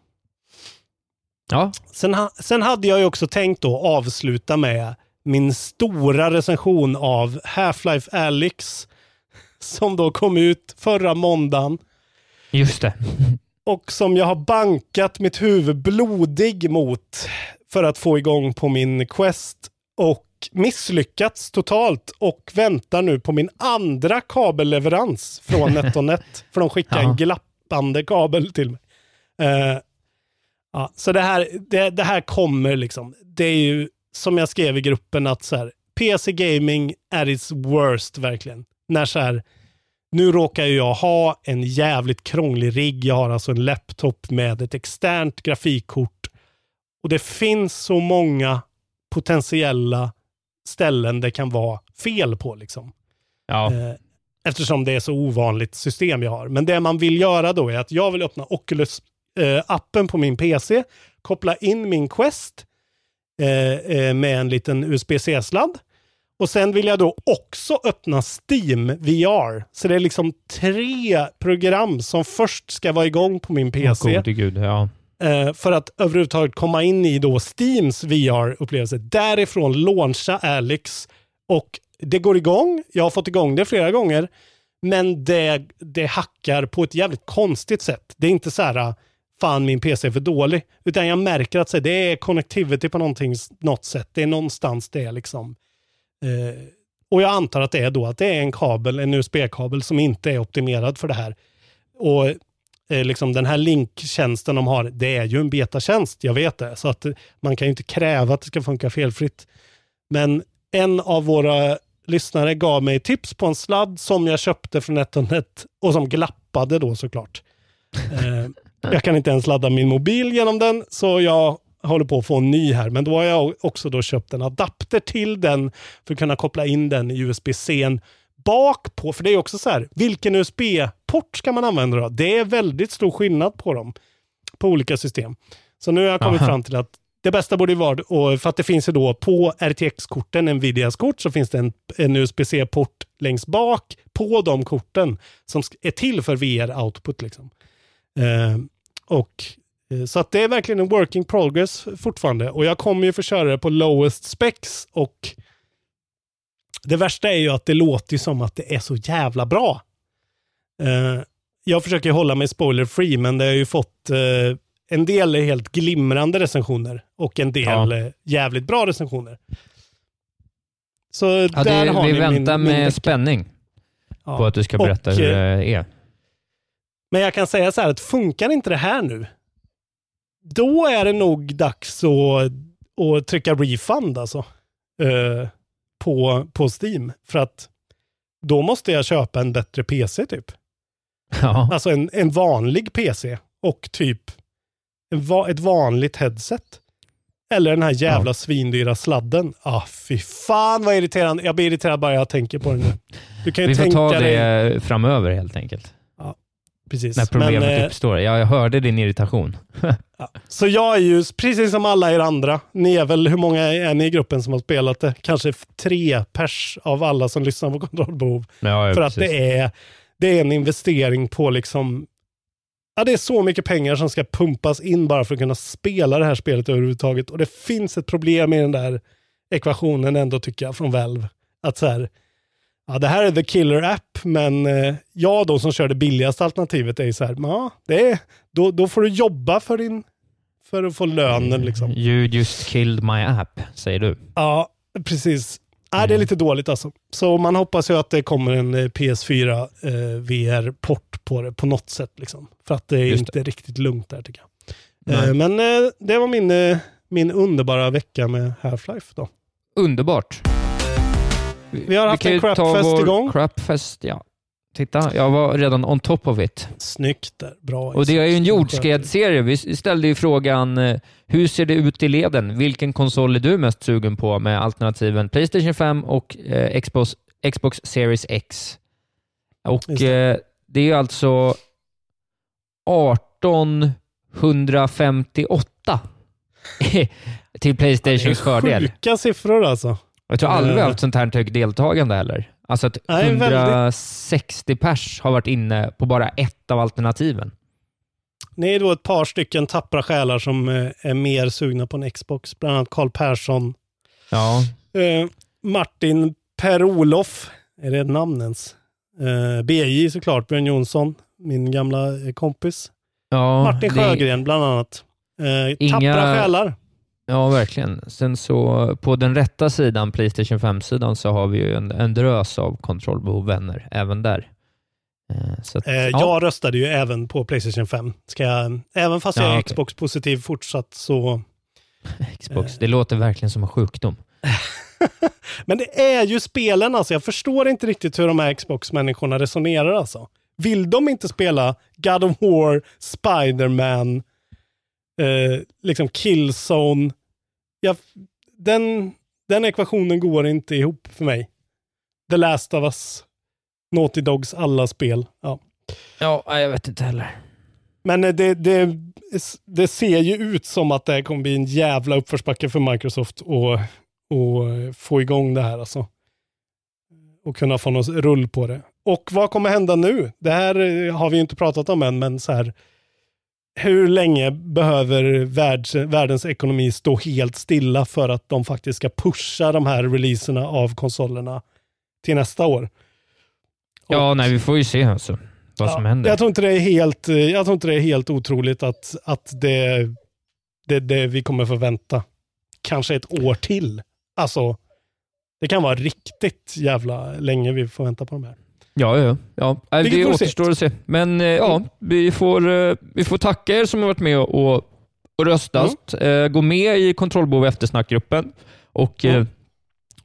Ja. Sen, ha, sen hade jag ju också tänkt då avsluta med min stora recension av Half-Life Alyx som då kom ut förra måndagen Just det. och som jag har bankat mitt huvud blodig mot för att få igång på min Quest och misslyckats totalt och väntar nu på min andra kabelleverans från NetOnNet. för de skickar en Ja. glappande kabel till mig. Eh, ja, så det här, det, det här kommer liksom. Det är ju som jag skrev i gruppen att så här, PC gaming är its worst verkligen. När så här, nu råkar jag ha en jävligt krånglig rigg. Jag har alltså en laptop med ett externt grafikkort. Och det finns så många potentiella ställen det kan vara fel på. Liksom. Ja. Eh, Eftersom det är så ovanligt system jag har. Men det man vill göra då är att jag vill öppna Oculus-appen på min PC, koppla in min Quest eh, eh, med en liten USB-C-sladd. Och sen vill jag då också öppna Steam VR. Så det är liksom tre program som först ska vara igång på min PC. Gode gud, ja. Eh, för att överhuvudtaget komma in i då Steams VR-upplevelse. Därifrån launcha Alex och det går igång. Jag har fått igång det flera gånger. Men det, det hackar på ett jävligt konstigt sätt. Det är inte så här, fan min PC är för dålig. Utan jag märker att så, det är connectivity på någonting, något sätt. Det är någonstans det är liksom. Eh, och jag antar att det är då att det är en kabel, en USB-kabel som inte är optimerad för det här. Och eh, liksom den här linktjänsten de har, det är ju en betatjänst, jag vet det. Så att man kan ju inte kräva att det ska funka felfritt. Men en av våra lyssnare gav mig tips på en sladd som jag köpte från NetOnNet och som glappade då såklart. Eh, jag kan inte ens ladda min mobil genom den, så jag håller på att få en ny här. Men då har jag också då köpt en adapter till den för att kunna koppla in den i USB-C bak på. För det är också så här, vilken USB-port ska man använda då? Det är väldigt stor skillnad på dem, på olika system. Så nu har jag kommit Aha. fram till att det bästa borde vara, för att det finns ju då på RTX-korten, Nvidias kort, så finns det en, en USB-C-port längst bak på de korten som är till för VR-output. Liksom. Eh, och, eh, så att det är verkligen en working progress fortfarande. Och jag kommer ju få köra det på lowest specs och det värsta är ju att det låter som att det är så jävla bra. Eh, jag försöker hålla mig spoiler free, men det har ju fått en del är helt glimrande recensioner och en del Ja. jävligt bra recensioner. Så Ja, där det, har vi ni väntar min, min med vecka. spänning Ja. på att du ska Och, berätta hur eh, det är. Men jag kan säga så här att funkar inte det här nu, då är det nog dags att, att trycka refund alltså. Eh, på, på Steam. För att då måste jag köpa en bättre PC typ. Ja. Alltså en, en vanlig PC och typ en ett vanligt headset. Eller den här jävla svindyra sladden. Ah, fy fan vad irriterande. Jag blir irriterad bara jag tänker på det nu. Du kan ju Vi får tänka ta dig... det framöver helt enkelt. Precis. När problemet Men, eh, uppstår. Ja, jag hörde din irritation. Så jag är ju, precis som alla er andra, ni är väl, hur många är ni i gruppen som har spelat det? Kanske tre pers av alla som lyssnar på kontrollbehov. Ja, ja, För att det är, det är en investering på liksom, ja det är så mycket pengar som ska pumpas in bara för att kunna spela det här spelet överhuvudtaget. Och det finns ett problem i den där ekvationen ändå tycker jag från Valve. Att så här, ja det här är the killer app, men eh, jag då som kör det billigaste alternativet är ju så här, ja, det är, då, då får du jobba för din, för att få lönen liksom. You just killed my app, säger du. Ja, precis. Nej, det är lite dåligt alltså. Så man hoppas ju att det kommer en eh, PS4 eh, VR-port på det på något sätt. Liksom. För att det är Just inte riktigt lugnt där tycker jag. Eh, men eh, det var min, eh, min underbara vecka med Half-Life då. Underbart. Vi har haft kan en crapfest igång. Crapfest, ja. Titta, jag var redan on top of it. Snyggt där, bra. Och det är ju en jordskedsserie. Vi ställde ju frågan, eh, hur ser det ut i leden? Vilken konsol är du mest sugen på med alternativen Playstation 5 och eh, Xbox, Xbox Series X? Och Just eh, det är ju alltså 1858 till Playstations fördel. Sjuka siffror alltså. Jag tror aldrig vi Eh. har haft sånt här högt deltagande heller. Alltså att Nej, väldigt. 160 pers har varit inne på bara ett av alternativen. Ni är då ett par stycken tappra själar som eh, är mer sugna på en Xbox. Bland annat Karl Persson, Ja, eh, Martin Per-Olof, är det ett namn ens? Eh, BJ såklart, Björn Jonsson, min gamla eh, kompis. ja Martin det- Sjögren bland annat. Eh, Inga- Tappra själar. Ja, verkligen. Sen så på den rätta sidan, Playstation 5-sidan, så har vi ju en, en drös av kontrollbehov-vänner även där. Eh, Så att, Eh, ja. Jag röstade ju även på Playstation 5. Ska jag, även fast jag Ja, är okej. Xbox-positiv fortsatt så... Xbox, det låter verkligen som en sjukdom. Men det är ju spelen alltså. Jag förstår inte riktigt hur de här Xbox-människorna resonerar alltså. Vill de inte spela God of War, Spider-Man, eh, liksom Killzone? Jag, den, den ekvationen går inte ihop för mig. The Last of Us, Naughty Dogs alla spel. Ja. Ja, jag vet inte heller. Men eh, det, det, det ser ju ut som att det här kommer bli en jävla uppförsbacke för Microsoft och, och få igång det här alltså. Och kunna få någon rull på det. Och vad kommer hända nu? Det här eh, har vi inte pratat om än, men så här. Hur länge behöver världs, världens ekonomi stå helt stilla för att de faktiskt ska pusha de här releaserna av konsolerna till nästa år? Ja, nej, vi får ju se alltså, vad som händer. Jag tror inte det är helt, jag tror inte det är helt otroligt att, att det, det, det vi kommer få vänta kanske ett år till. Alltså, det kan vara riktigt jävla länge vi får vänta på de här. Ja, ja, ja. Det se. återstår att se. Men eh, ja, vi får, eh, vi får tacka er som har varit med och, och röstat. Mm. Eh, gå med i kontrollbehov eftersnackgruppen och eh,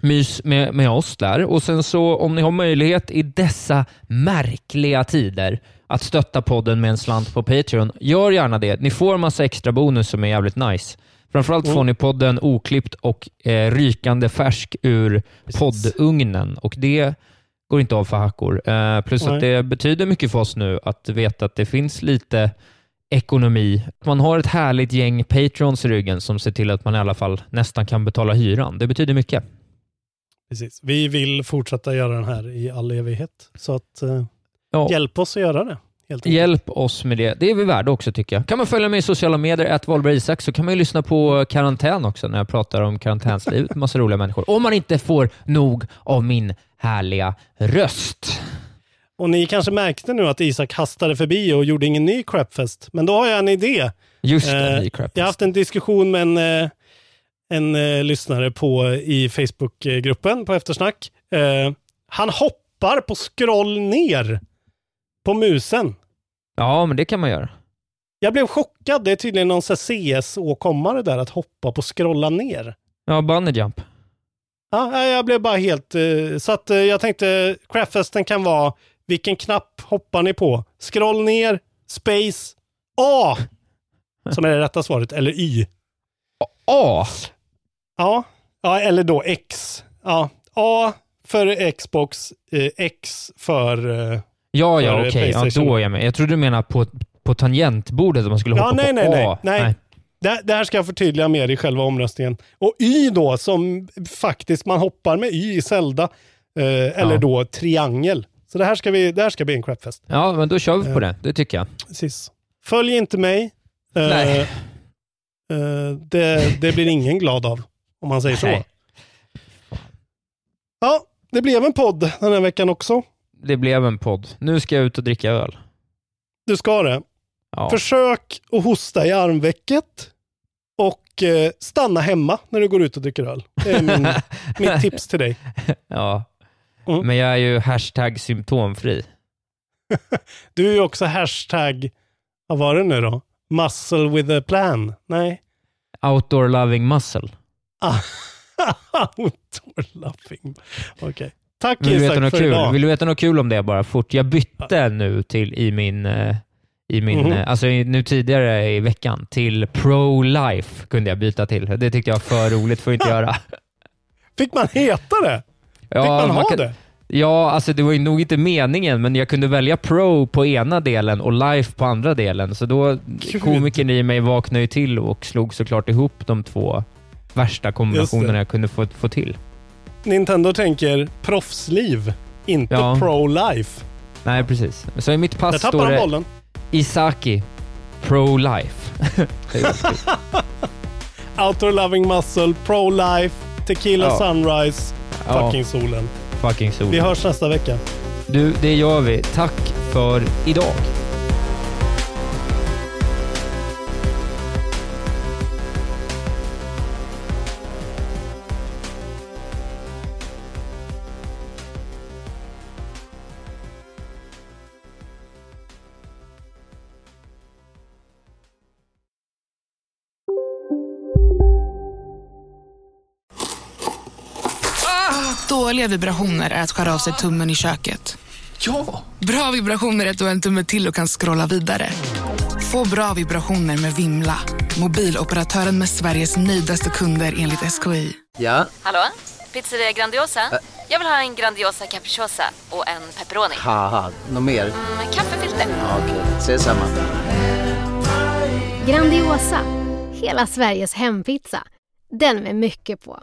mys med, med oss där. Och sen så om ni har möjlighet i dessa märkliga tider att stötta podden med en slant på Patreon, gör gärna det. Ni får massa extra bonus som är jävligt nice. Framförallt Mm. får ni podden oklippt och eh, rykande färsk ur poddugnen och det går inte av för hackor. Eh, plus Nej. att det betyder mycket för oss nu att veta att det finns lite ekonomi. Man har ett härligt gäng patrons i ryggen som ser till att man i alla fall nästan kan betala hyran. Det betyder mycket. Precis. Vi vill fortsätta göra den här i all evighet. Så att eh, Ja. hjälp oss att göra det. Hjälp oss med det. Det är vi värda också tycker jag. Kan man följa mig i sociala medier, att Valberg Isak, så kan man ju lyssna på karantän också när jag pratar om karantänslivet. Massa roliga människor. Om man inte får nog av min härliga röst. Och ni kanske märkte nu att Isak hastade förbi och gjorde ingen ny crapfest. Men då har jag en idé. Just det, Eh, ny crap. Jag har haft en diskussion med en, eh, en eh, lyssnare på, i Facebookgruppen på eftersnack. Eh, han hoppar på scroll ner på musen. Ja, men det kan man göra. Jag blev chockad. Det är tydligen någon CS-åkommare där att hoppa på scrolla ner. Ja, bunny jump. Ja, jag blev bara helt... eh, Så att eh, jag tänkte Craftfesten kan vara vilken knapp hoppar ni på? Scroll ner, space, A! Som är det rätta svaret, eller Y. A? Ja, ja eller då X. Ja, A för Xbox, eh, X för... Ja, ja, okej. Ja, PlayStation. då är jag med. Jag trodde du menade på, på tangentbordet att man skulle Ja, hoppa nej, på nej, nej, A. nej. Det, det här ska jag förtydliga mer i själva omröstningen. Och Y då, som faktiskt man hoppar med Y i Zelda. Eh, eller då triangel. Så det här ska, vi, det här ska bli en crapfest. Ja, men då kör vi på Eh. det. Det tycker jag. Precis. Följ inte mig. Eh, Nej. eh, det, det blir ingen glad av, om man säger så. Nej. Ja, det blev en podd den här veckan också. Det blev en podd. Nu ska jag ut och dricka öl. Du ska det. Ja. Försök att hosta i armvecket och eh, stanna hemma när du går ut och dricker öl. Det är min, mitt tips till dig. Ja. Mm. Men jag är ju hashtag symptomfri. Du är ju också hashtag, vad var det nu då? Muscle with a plan? Nej. Outdoor loving muscle. Outdoor loving. Okej. Tack Vill du, veta Isak något för kul? idag. Vill du veta något kul om det bara fort? Jag bytte nu till i min, eh, i min Mhm. eh, alltså i- nu tidigare i veckan till pro-life kunde jag byta till. Det tyckte jag var för roligt för att inte göra. Fick man heta det? Fick man ha kan- det? Ja, alltså det var ju nog inte meningen, men jag kunde välja pro på ena delen och life på andra delen. Så då, Gud. komikern i mig vaknade ju till och slog såklart ihop de två värsta kombinationerna jag kunde få, få till. Nintendo tänker proffsliv, inte Ja. pro-life. Nej, precis. Så i mitt Där pass tappar står han det bollen. Isaki, pro-life. Outdoor loving muscle, pro-life, tequila Ja. sunrise, Ja. fucking solen. Fucking sol. Vi hörs nästa vecka. Du, det gör vi. Tack för idag. Dåliga vibrationer är att skära av sig tummen i köket. Ja! Bra vibrationer är att du har en tumme till och kan scrolla vidare. Få bra vibrationer med Vimla. Mobiloperatören med Sveriges nöjdaste kunder enligt SKI. Ja, Hallå? Pizzeria Grandiosa? Jag vill ha en Grandiosa capriciosa och en pepperoni. något mer? Med kaffefilter. Ja, Okej, ses samma. Grandiosa, hela Sveriges hempizza. Den med mycket på.